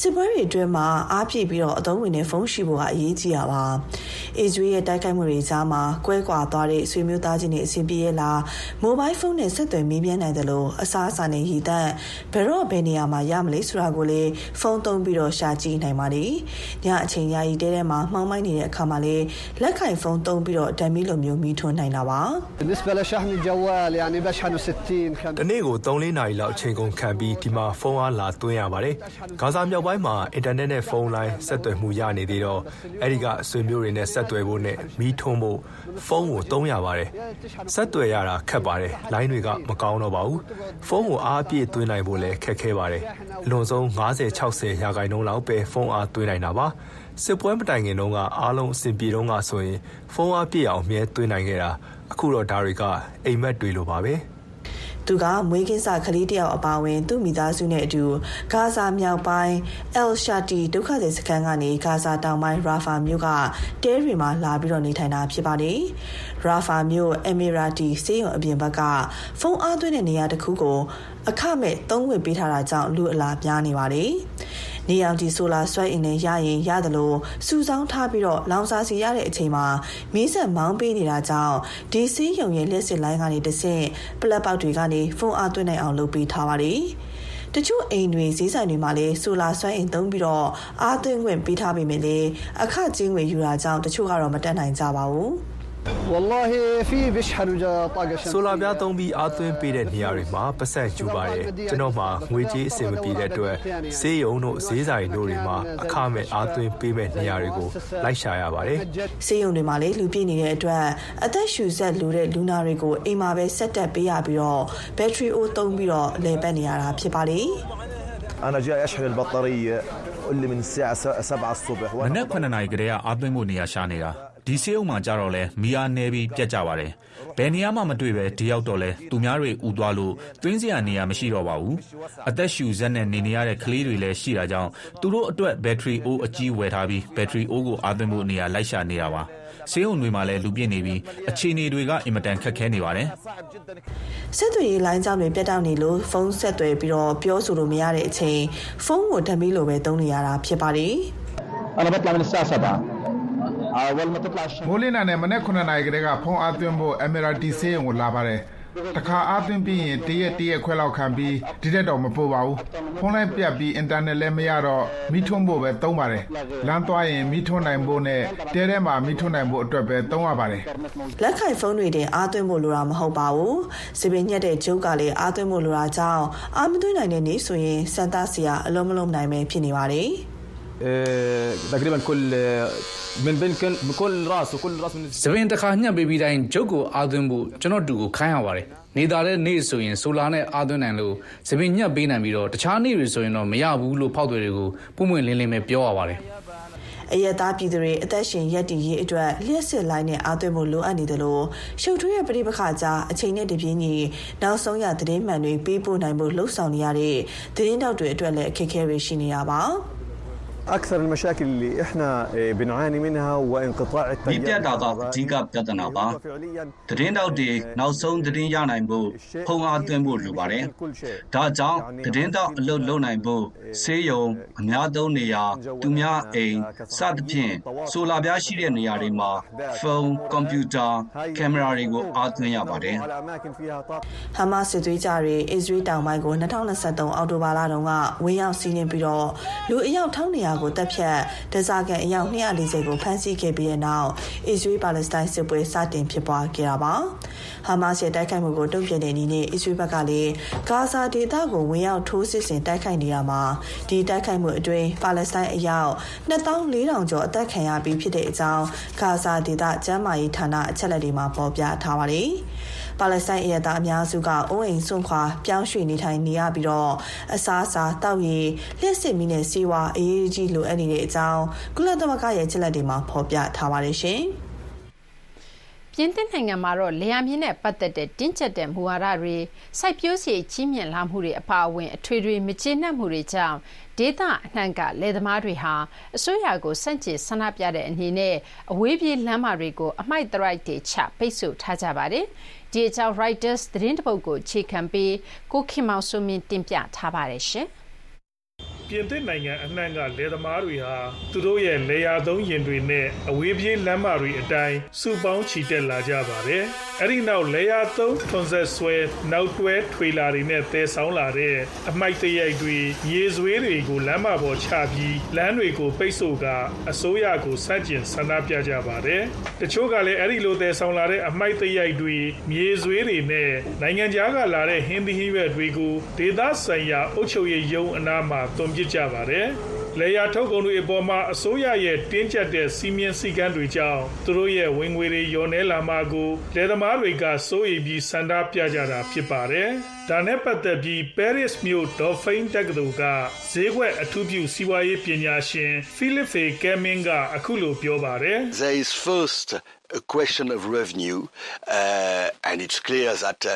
စစ်ပွဲတွေအတွင်းမှာအားပြည့်ပြီးတော့အသုံးဝင်တဲ့ဖုန်းရှိဖို့ကအရေးကြီးတာပါ။အစ္စရေးရဲ့တိုက်ခိုက်မှုတွေကြားမှာကွဲကွာသွားတဲ့ဆွေမျိုးသားချင်းတွေအဆင်ပြေရလားမိုဘိုင်းဖုန်းနဲ့ဆက်သွယ်မေးမြန်းနိုင်တယ်လို့အစားအစာနဲ့ရည်တန့်ဘယ်တော့ဘယ်နေရာမှာရမလဲဆိုတာကိုလေဖုန်းသုံးပြီးတော့ရှာကြည့်နိုင်ပါတယ်။ညအချိန်ယာယီတဲထဲမှာမှောင်မိုင်းနေတဲ့အခါမှာလေလက်ခိုင်ဖုန်းသုံးပြီးတော့ဓာတ်မီလိုမျိုးမီးထွန်းနိုင်တာပါ။ بالنسبه لشحن الجوال يعني بشحنه 60 တနေ့ကို3-4နာရီလောက်အချိန်ကုန်ခံပြီးဒီမှာဖုန်းအားလာသွင်းရပါတယ်။ဂါဇာမြောက် ပိုင်းမှာ အင်တာနက်နဲ့ ဖုန်းလိုင်း ဆက်သွယ်မှုရနေသေးတော့ အဲ့ဒီက ဆွေမျိုးတွေနဲ့ ဆက်သွယ်ဖို့နဲ့ မီးထွန်းဖို့ ဖုန်းကို သုံးရပါတယ်။ဆက်သွယ်ရတာ ခက်ပါတယ်။လိုင်းတွေက မကောင်းတော့ပါဘူး။ဖုန်းကို အားပြည့်သွင်းနိုင်ဖို့လည်း ခက်ခဲပါတယ်။အလွန်ဆုံး50-60ရာခိုင်နှုန်းလောက်ပဲ ဖုန်းအားသွင်းနိုင်တာပါ။စစ်ပွဲမတိုင်ခင်တုန်းက အားလုံးအဆင်ပြေတော့ကဆိုရင် ဖုန်းအားပြည့်အောင်မြဲသွင်းနိုင်ခဲ့တာ အခုတော့ ဒါတွေက အိမ်မက်တွေလိုပါပဲ။ သူကမွေးကင်းစကလေးတယောက်အပါဝင် သူ့မိသားစုနဲ့အတူဂါဇာမြောက်ပိုင်းအယ်ရှာတီဒုက္ခသည်စခန်းကနေဂါဇာတောင်ပိုင်းရာဖာမြို့ကတဲတွေမှာလာပြီးတော့နေထိုင်တာဖြစ်ပါတယ်။ရာဖာမြို့အမီရာတီစေးရုံအပြင်ဘက်ကဖုန်းအားသွင်းတဲ့နေရာတစ်ခုကိုအခမဲ့သုံးဝင်ပေးထားတာကြောင့်လူအလာများနေပါတယ်။ နေရောင်ခြည်ဆိုလာဆွဲအင်နဲ့ရရင်ရတယ်လို့စူဆောင်းထားပြီးတော့လောင်စာစီရတဲ့အချိန်မှာမီးဆက်မောင်းပေးနေတာကြောင့်ဒီစေးရုံရဲ့လက်စစ်လိုင်းကနေတဆင့်ပလက်ပေါက်တွေကနေဖုန်းအားသွင်းနိုင်အောင်လုပ်ပေးထားပါတယ်။တချို့အိမ်တွေဈေးဆိုင်တွေမှာလည်းဆိုလာဆွဲအင်သုံးပြီးတော့အားသွင်းခွင့်ပေးထားပေမဲ့လည်းအခကျင်းငွေယူတာကြောင့်တချို့ကတော့မတက်နိုင်ကြပါဘူး။ والله في بيشحنوا طاقه شمسيه ဆိုလာပြားသုံးပြီးအားသွင်းပေးတဲ့နေရာတွေမှာပတ်စံကျူပါတယ်ကျွန်တော်မှငွေကြေးအဆင်မပြေတဲ့အတွက်ဆေးရုံတို့ဈေးဆိုင်တို့တွေမှာအခမဲ့အားသွင်းပေးမဲ့နေရာတွေကိုလိုက်ရှာရပါတယ် ဆေးရုံတွေမှာလေလူပြည့်နေတဲ့အတွက်အသက်ရှူဆက်လူတဲ့လူနာတွေကိုအိမ်မှာပဲဆက်တက်ပေးရပြီးတော့ဘက်ထရီအိုးသုံးပြီးတော့လဲပတ်နေရတာဖြစ်ပါလေ انا جاي اشحن البطاريه قول لي من الساعه 7 الصبح မနက်9နာရီကတည်းကအားသွင်းဖို့နေရာရှာနေတာ ဒီဆေးရုံမှာကြတော့လဲမီးအားနေပြီးပြက်ကြပါတယ်ဘယ်နေရာမှမတွေ့ပဲဒီရောက်တော့လဲသူများတွေဥသွားလို့တွင်းစရာနေရာမရှိတော့ပါဘူးအသက်ရှူဇက်နဲ့နေနေရတဲ့ကလေးတွေလည်းရှိတာကြောင့်သူတို့အတွက်ဘက်ထရီအိုးအကြီးဝယ်ထားပြီးဘက်ထရီအိုးကိုအားသွင်းဖို့နေရာလိုက်ရှာနေတာပါဆေးရုံတွေမှာလည်းလူပြည့်နေပြီးအခြေအနေတွေကအင်မတန်ခက်ခဲနေပါတယ် ဆက်သွယ်ရေးလိုင်းကြောင်းတွေပြတ်တောက်နေလို့ဖုန်းဆက်သွယ်ပြီးတော့ပြောဆိုလို့မရတဲ့အချိန်ဖုန်းကိုဓာတ်မီလိုပဲသုံးနေရတာဖြစ်ပါတယ် انا بطلع من الساعه 7 اول ما تطلع မိုးလင်းတာနဲ့မနေ့9နာရီကတည်းကဖုန်းအားသွင်းဖို့အမီရာတီဆေးရုံကိုလာပါတယ်တခါအားသွင်းပြီးရင်တရက်တရက်ခွဲလောက်ခံပြီးဒီတက်တော့မပို့ပါဘူးဖုန်းလိုက်ပြတ်ပြီးအင်တာနက်လည်းမရတော့မိထွန်းဖို့ပဲသုံးပါတယ်လမ်းသွားရင်မိထွန်းနိုင်ဖို့နဲ့တဲထဲမှာမိထွန်းနိုင်ဖို့အတွက်ပဲသုံးရပါတယ်လက်ခိုင်ဖုန်းတွေတင်အားသွင်းဖို့လိုတာမဟုတ်ပါဘူးစီပင်ညက်တဲ့ဂျုတ်ကလည်းအားသွင်းဖို့လိုတာကြောင့်အားမသွင်းနိုင်တဲ့နေ့ဆိုရင်စန်တာစီယာအလုံးမလုံးနိုင်ပဲဖြစ်နေပါတယ် تقريبا كل من بين كل بكل راس وكل راس من စပင်တစ်ခါညှပ်ပေးပြီးတိုင်းဂျုတ်ကိုအားသွင်းဖို့ကျွန်တော်တူကိုခိုင်းရပါတယ်နေသားတဲ့နေ့ဆိုရင်ဆိုလာနဲ့အားသွင်းနိုင်လို့စပင်ညှပ်ပေးနိုင်ပြီးတော့တခြားနေ့တွေဆိုရင်တော့မရဘူးလို့ဖောက်တွေတွေကိုပုံမှန်လင်းလင်းပဲပြောရပါတယ် အယက်သားပြည်သူတွေအသက်ရှင်ရက်တည်ရေးအတွက်လျှက်စစ်လိုင်းနဲ့အားသွင်းဖို့လိုအပ်နေတယ်လို့ရှုပ်ထွေးရဲ့ပြိပခါကြားအချိန်နဲ့တပြေးညီနောက်ဆုံးရသတင်းမှန်တွေပေးပို့နိုင်ဖို့လှုံ့ဆော်နေရတဲ့သတင်းတောက်တွေအတွက်လည်းအခက်အခဲတွေရှိနေတာပါ اكثر المشاكل اللي احنا بنعاني منها هو انقطاع ဒီပြတ်တာကအဓိကပြဿနာပါသတင်းတောက်တွေနောက်ဆုံးသတင်းရနိုင်ဖို့ဖုံအားသွင်းဖို့လိုပါတယ်ဒါကြောင့်သတင်းတောက်အလုပ်လုပ်နိုင်ဖို့ဆေးရုံအများသုံးနေရာသူများအိမ်စသဖြင့်ဆိုလာပြားရှိတဲ့နေရာတွေမှာဖုန်းကွန်ပျူတာကင်မရာတွေကိုအားသွင်းရပါတယ် ဟမတ်စစ်သွေးကြတွေအစ္စရေးတောင်ပိုင်းကို2023အောက်တိုဘာလတုန်းကဝင်းရောက်စီးနှင်ပြီးတော့လူအယောက်1900 ကိုတပ်ဖြတ်ဒဇာကန်အယောက်240ကိုဖမ်းဆီးခဲ့ပြီးတဲ့နောက်အစ္စရေးပါလက်စတိုင်းစစ်ပွဲစတင်ဖြစ်ပွားခဲ့တာပါဟာမတ်စ်ရဲ့တိုက်ခိုက်မှုကိုတုံ့ပြန်တဲ့အနေနဲ့အစ္စရေးဘက်ကလည်းဂါဇာဒေသကိုဝင်ရောက်ထိုးစစ်ဆင်တိုက်ခိုက်နေတာမှာဒီတိုက်ခိုက်မှုအတွင်းပါလက်စတိုင်းအယောက်2400ကျော်အသက်ခံရပြီးဖြစ်တဲ့အကြောင်းဂါဇာဒေသကျန်းမာရေးဌာနအချက်အလက်တွေမှာဖော်ပြထားပါတယ်။ ပါလက်စတိုင်းအရသားအများစုကအိုးအိမ်စွန့်ခွာပြောင်းရွှေ့နေထိုင်နေရပြီးတော့အစားအစာတောက်ရည်လျှက်စစ်မီးနဲ့စီးဝါအရေးကြီးလိုအပ်နေတဲ့အကြောင်းကုလသမဂ္ဂရဲ့ချက်လက်တွေမှာဖော်ပြထားပါတယ်ရှင်။ပြင်သစ်နိုင်ငံမှာတော့လေယာမြင့်နဲ့ပတ်သက်တဲ့တင်းကျပ်တဲ့မူဝါဒတွေစိုက်ပျိုးစီကြီးမြင့်လာမှုတွေအပါအဝင်အထွေထွေမကျေနပ်မှုတွေကြောင့်ဒေသအနှံ့ကလယ်သမားတွေဟာအစိုးရကိုစန့်ကျင်ဆန္ဒပြတဲ့အနေနဲ့အဝေးပြေးလမ်းမတွေကိုအမိုက်သရိုက်တွေချပိတ်ဆို့ထားကြပါတယ်။ ဒီအကြောင်း Reuters သတင်းတပုတ်ကိုအခြေခံပြီးကိုခင်မောင်စိုးမင်းတင်ပြထားပါတယ်ရှင်။ ပြင်သစ်နိုင်ငံအနှံ့ကလယ်သမားတွေဟာသူတို့ရဲ့လေယာသုံးရင်တွေနဲ့အဝေးပြေးလမ်းမတွေအတိုင်းစုပေါင်းချီတက်လာကြပါတယ်။အဲဒီနောက်လေယာသုံးထွန်ဆက်ဆွဲနောက်တွဲထွေလာတွေနဲ့တဲဆောင်လာတဲ့အမိုက်တရိုက်တွေရေဆွေးတွေကိုလမ်းမပေါ်ချပြီးလမ်းတွေကိုပိတ်ဆို့ကအစိုးရကိုစန့်ကျင်ဆန္ဒပြကြပါတယ်။တချို့ကလည်းအဲဒီလိုတဲဆောင်လာတဲ့အမိုက်တရိုက်တွေမြေဆွေးတွေနဲ့နိုင်ငံခြားကလာတဲ့ဟင်းသီးဟင်းရွက်တွေကိုဒေသဆိုင်ရာအုပ်ချုပ်ရေးယုံအနားမှာသွန်ပစ်ကြပါတယ်။ လေယာထုတ်ကုန်တွေအပေါ်မှာအစိုးရရဲ့တင်းကျပ်တဲ့စီမင်းစည်းကမ်းတွေကြောင့်သူတို့ရဲ့ဝင်ငွေတွေလျော့နေလာမှာကိုလယ်သမားတွေကစိုးရိမ်ပြီးစန္ဒပြကြတာဖြစ်ပါတယ်။ဒါနဲ့ပတ်သက်ပြီး Paris မြို့ Dauphine တက္ကသိုလ်ကဈေးကွက်အထူးပြုစီးပွားရေးပညာရှင် Philippe Kemin ကအခုလိုပြောပါတယ်။ There is first a question of revenue uh, and it's clear that uh,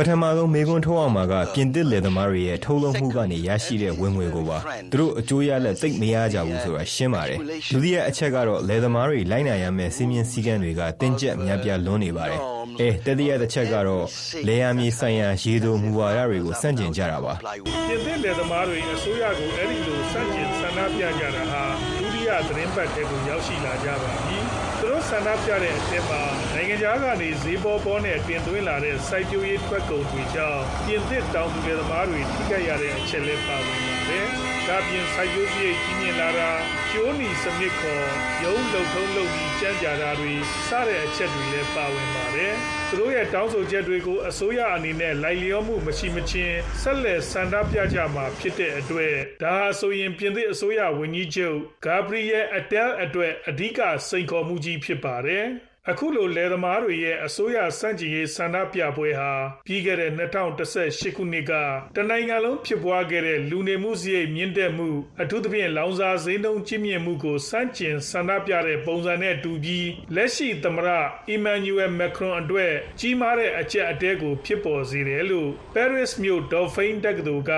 ပထမဆုံးမေးခွန်းထုတ်အောင်မှာကပြင်သစ်လယ်သမားတွေရဲ့ထုတ်လုပ်မှုကနေရရှိတဲ့ဝင်ငွေကိုပါသူတို့အကျိုးရလက်သိပ်မရကြဘူးဆိုတာရှင်းပါတယ်ဒုတိယအချက်ကတော့လယ်သမားတွေလိုက်နိုင်ရမယ့်စီးမြင်စည်းကမ်းတွေကတင်းကျပ်များပြားလွန်းနေပါတယ်အဲတတိယတစ်ချက်ကတော့လေယာမြေဆိုင်ရာရေတိုမူဝါဒတွေကိုစန့်ကျင်ကြတာပါပြင်သစ်လယ်သမားတွေအစိုးရကိုအဲ့ဒီလိုစန့်ကျင်ဆန္ဒပြကြတာဟာဒုတိယသတင်းပတ်တဲ့ကိုရောက်ရှိလာကြပါပြီသူတို့ဆန္ဒပြတဲ့အထက်မှာနိုင်ငံခြားကနေဈေးပေါ်ပေါ်နဲ့တင်သွင်းလာတဲ့စိုက်ပျိုးရေးထွက်ကုန်တွေကြောင့်ပြင်သစ်တောင်သူလယ်သမားတွေထိခိုက်ရတဲ့အချက်လက်ပါဝင်ပါတယ်။ ဒါပြင်စိုက်ပျိုးစရိတ်ကြီးမြင့်လာတာကျိုးနီစနစ်ခေါ်ရုံးလုံထုံးလုံပြီးကြမ်းကြတာတွေစတဲ့အချက်တွေလည်းပါဝင်ပါတယ်။သူတို့ရဲ့တောင်းဆိုချက်တွေကိုအစိုးရအနေနဲ့လိုက်လျောမှုမရှိမချင်းဆက်လက်ဆန္ဒပြကြမှာဖြစ်တဲ့အတွက်ဒါဟာဆိုရင်ပြင်သစ်အစိုးရဝန်ကြီးချုပ်ဂါဘရီယယ်အတဲလ်အတွက်အဓိကစိန်ခေါ်မှုကြီးဖြစ်ပါတယ်။ အခုလို လယ်သမားတွေရဲ့ အစိုးရစန့်ကျင်ရေး ဆန္ဒပြပွဲဟာ ပြီးခဲ့တဲ့2018ခုနှစ်က တနိုင်ငံလုံးဖြစ်ပွားခဲ့တဲ့ လူနေမှုစရိတ်မြင့်တက်မှု အထူးသဖြင့် လောင်စာဈေးနှုန်းကြီးမြင့်မှုကိုစန့်ကျင်ဆန္ဒပြတဲ့ ပုံစံနဲ့တူပြီး လက်ရှိသမ္မတအီမန်နျူယ်မက်ခရွန်အတွက် ကြီးမားတဲ့အကြက်အတဲကို ဖြစ်ပေါ်စေတယ်လို့ Paris မြို့ Dauphine တက္ကသိုလ်က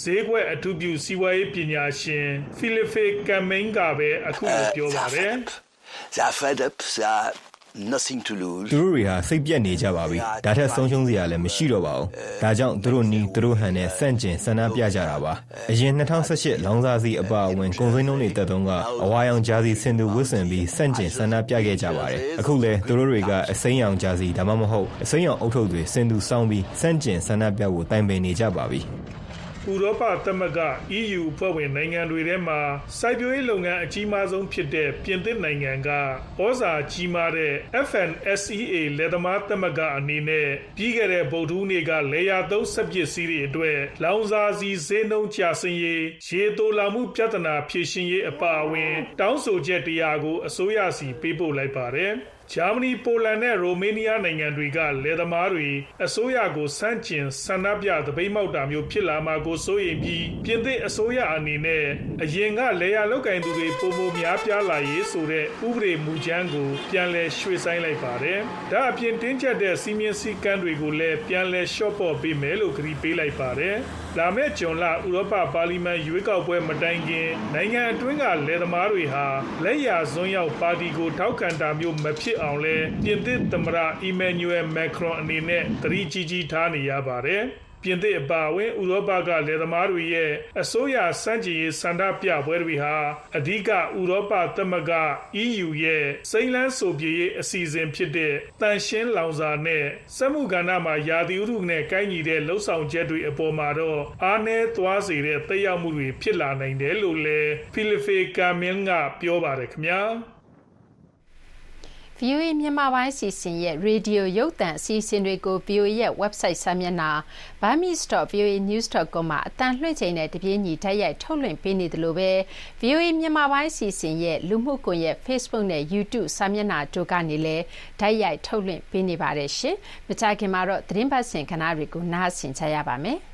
ဈေးကွက်အထူးပြု စီးပွားရေးပညာရှင် Philippe Camin ကပဲ အခုလို ပြောပါတယ် they are fed up they are nothing to lose သူတို့တွေဟာစိတ်ပြက်နေကြပါပြီဒါထက်ဆုံးရှုံးစရာလည်းမရှိတော့ပါဘူးဒါကြောင့်သူတို့နီးသူတို့ဟန်နဲ့စန့်ကျင်ဆန္ဒပြကြတာပါအရင်2018လောင်စာစီအပါအဝင်ကုန်စည်နှုန်းတွေတက်တုန်းကအဝါရောင်ဂျာစီဆင်သူဝစ်ဆင်ပြီးစန့်ကျင်ဆန္ဒပြခဲ့ကြပါတယ်အခုလဲသူတို့တွေကအစိမ်းရောင်ဂျာစီဒါမှမဟုတ်အစိမ်းရောင်အုတ်ထုပ်တွေဆင်သူစောင်းပြီးစန့်ကျင်ဆန္ဒပြဖို့တိုင်ပင်နေကြပါပြီ ဥရောပသမဂ္ဂ EU အဖွဲ့ဝင်နိုင်ငံတွေထဲမှာ စိုက်ပျိုးရေးလုပ်ငန်းအကြီးမားဆုံးဖြစ်တဲ့ ပြင်သစ်နိုင်ငံကဩဇာကြီးမားတဲ့ FNSEA လက်သမားသမဂ္ဂအနေနဲ့ ပြီးခဲ့တဲ့ ဗုဒ္ဓဟူးနေ့ကလေယာသုံးစက်ပစ္စည်းတွေအတွက် လောင်စာစီဈေးနှုန်းကျဆင်းရေး ရေတိုလာမှုပြဿနာဖြေရှင်းရေး အပါအဝင် တောင်းဆိုချက်တရားကို အစိုးရစီပေးပို့လိုက်ပါတယ်။ ဂျာမနီ ပိုလန်နဲ့ ရိုမေးနီးယားနိုင်ငံတွေက လယ်သမားတွေ အစိုးရကိုစန့်ကျင် ဆန္ဒပြ သပိတ်မှောက်တာမျိုး ဖြစ်လာမှာကို စိုးရိမ်ပြီး ပြင်သစ်အစိုးရအနေနဲ့ အရင်ကလေယာလောက်ကင်သူတွေပုံမများပြားလာရေးဆိုတဲ့ ဥပဒေမူကြမ်းကို ပြန်လည် ရွှေ့ဆိုင်းလိုက်ပါတယ်။ဒါအပြင် တင်းကျပ်တဲ့စီမင်းစည်းကမ်းတွေကိုလည်း ပြန်လည် လျှော့ပေါ့ပေးမယ်လို့ကြေညာပေးလိုက်ပါတယ်။ လာမယ့်ဂျွန်လဥရောပပါလီမန်ရွေးကောက်ပွဲမတိုင်ခင် နိုင်ငံအတွင်းကလယ်သမားတွေဟာလက်ရဇွန်းရောက်ပါတီကိုထောက်ခံတာမျိုးမဖြစ်အောင်လဲပြင်သစ်သမ္မတအီမန်နျူယ်မက်ခရွန်အနေနဲ့သတိကြီးကြီးထားနေရပါတယ်။ ပြင်သစ်အပါအဝင် ဥရောပကလယ်သမားတွေရဲ့အစိုးရစန့်ကျင်ရေးဆန္ဒပြပွဲတွေဟာအဓိကဥရောပသမဂ္ဂ EU ရဲ့စိမ့်လန်းဆိုပြေရေးအစီအစဉ်ဖြစ်တဲ့တန်ရှင်းလောင်စာနဲ့စက်မှုကဏ္ဍမှာရာသီဥတုနဲ့ကိုင်းညီတဲ့လှုပ်ဆောင်ချက်တွေအပေါ်မှာတော့အားနည်းသွားစေတဲ့သက်ရောက်မှုတွေဖြစ်လာနိုင်တယ်လို့လည်းဖီလီဖေကာမင်ကပြောပါတယ်ခင်ဗျာ VOA မြန်မာပိုင်းအစီအစဉ်ရဲ့ရေဒီယိုရုပ်သံအစီအစဉ်တွေကို VOA ရဲ့ website စာမျက်နှာ burmese.voanews.com မှာအတန်လွှင့်ချိန်နဲ့တပြေးညီတိုက်ရိုက်ထုတ်လွှင့်ပေးနေသလိုပဲ VOA မြန်မာပိုင်းအစီအစဉ်ရဲ့လူမှုကွန်ရက် Facebook နဲ့ YouTube စာမျက်နှာတို့ကနေလည်းတိုက်ရိုက်ထုတ်လွှင့်ပေးနေပါတယ်ရှင်။မကြခင်မှာတော့သတင်းပတ်စင်ခဏတွေကိုနားဆင်ကြရပါမယ်။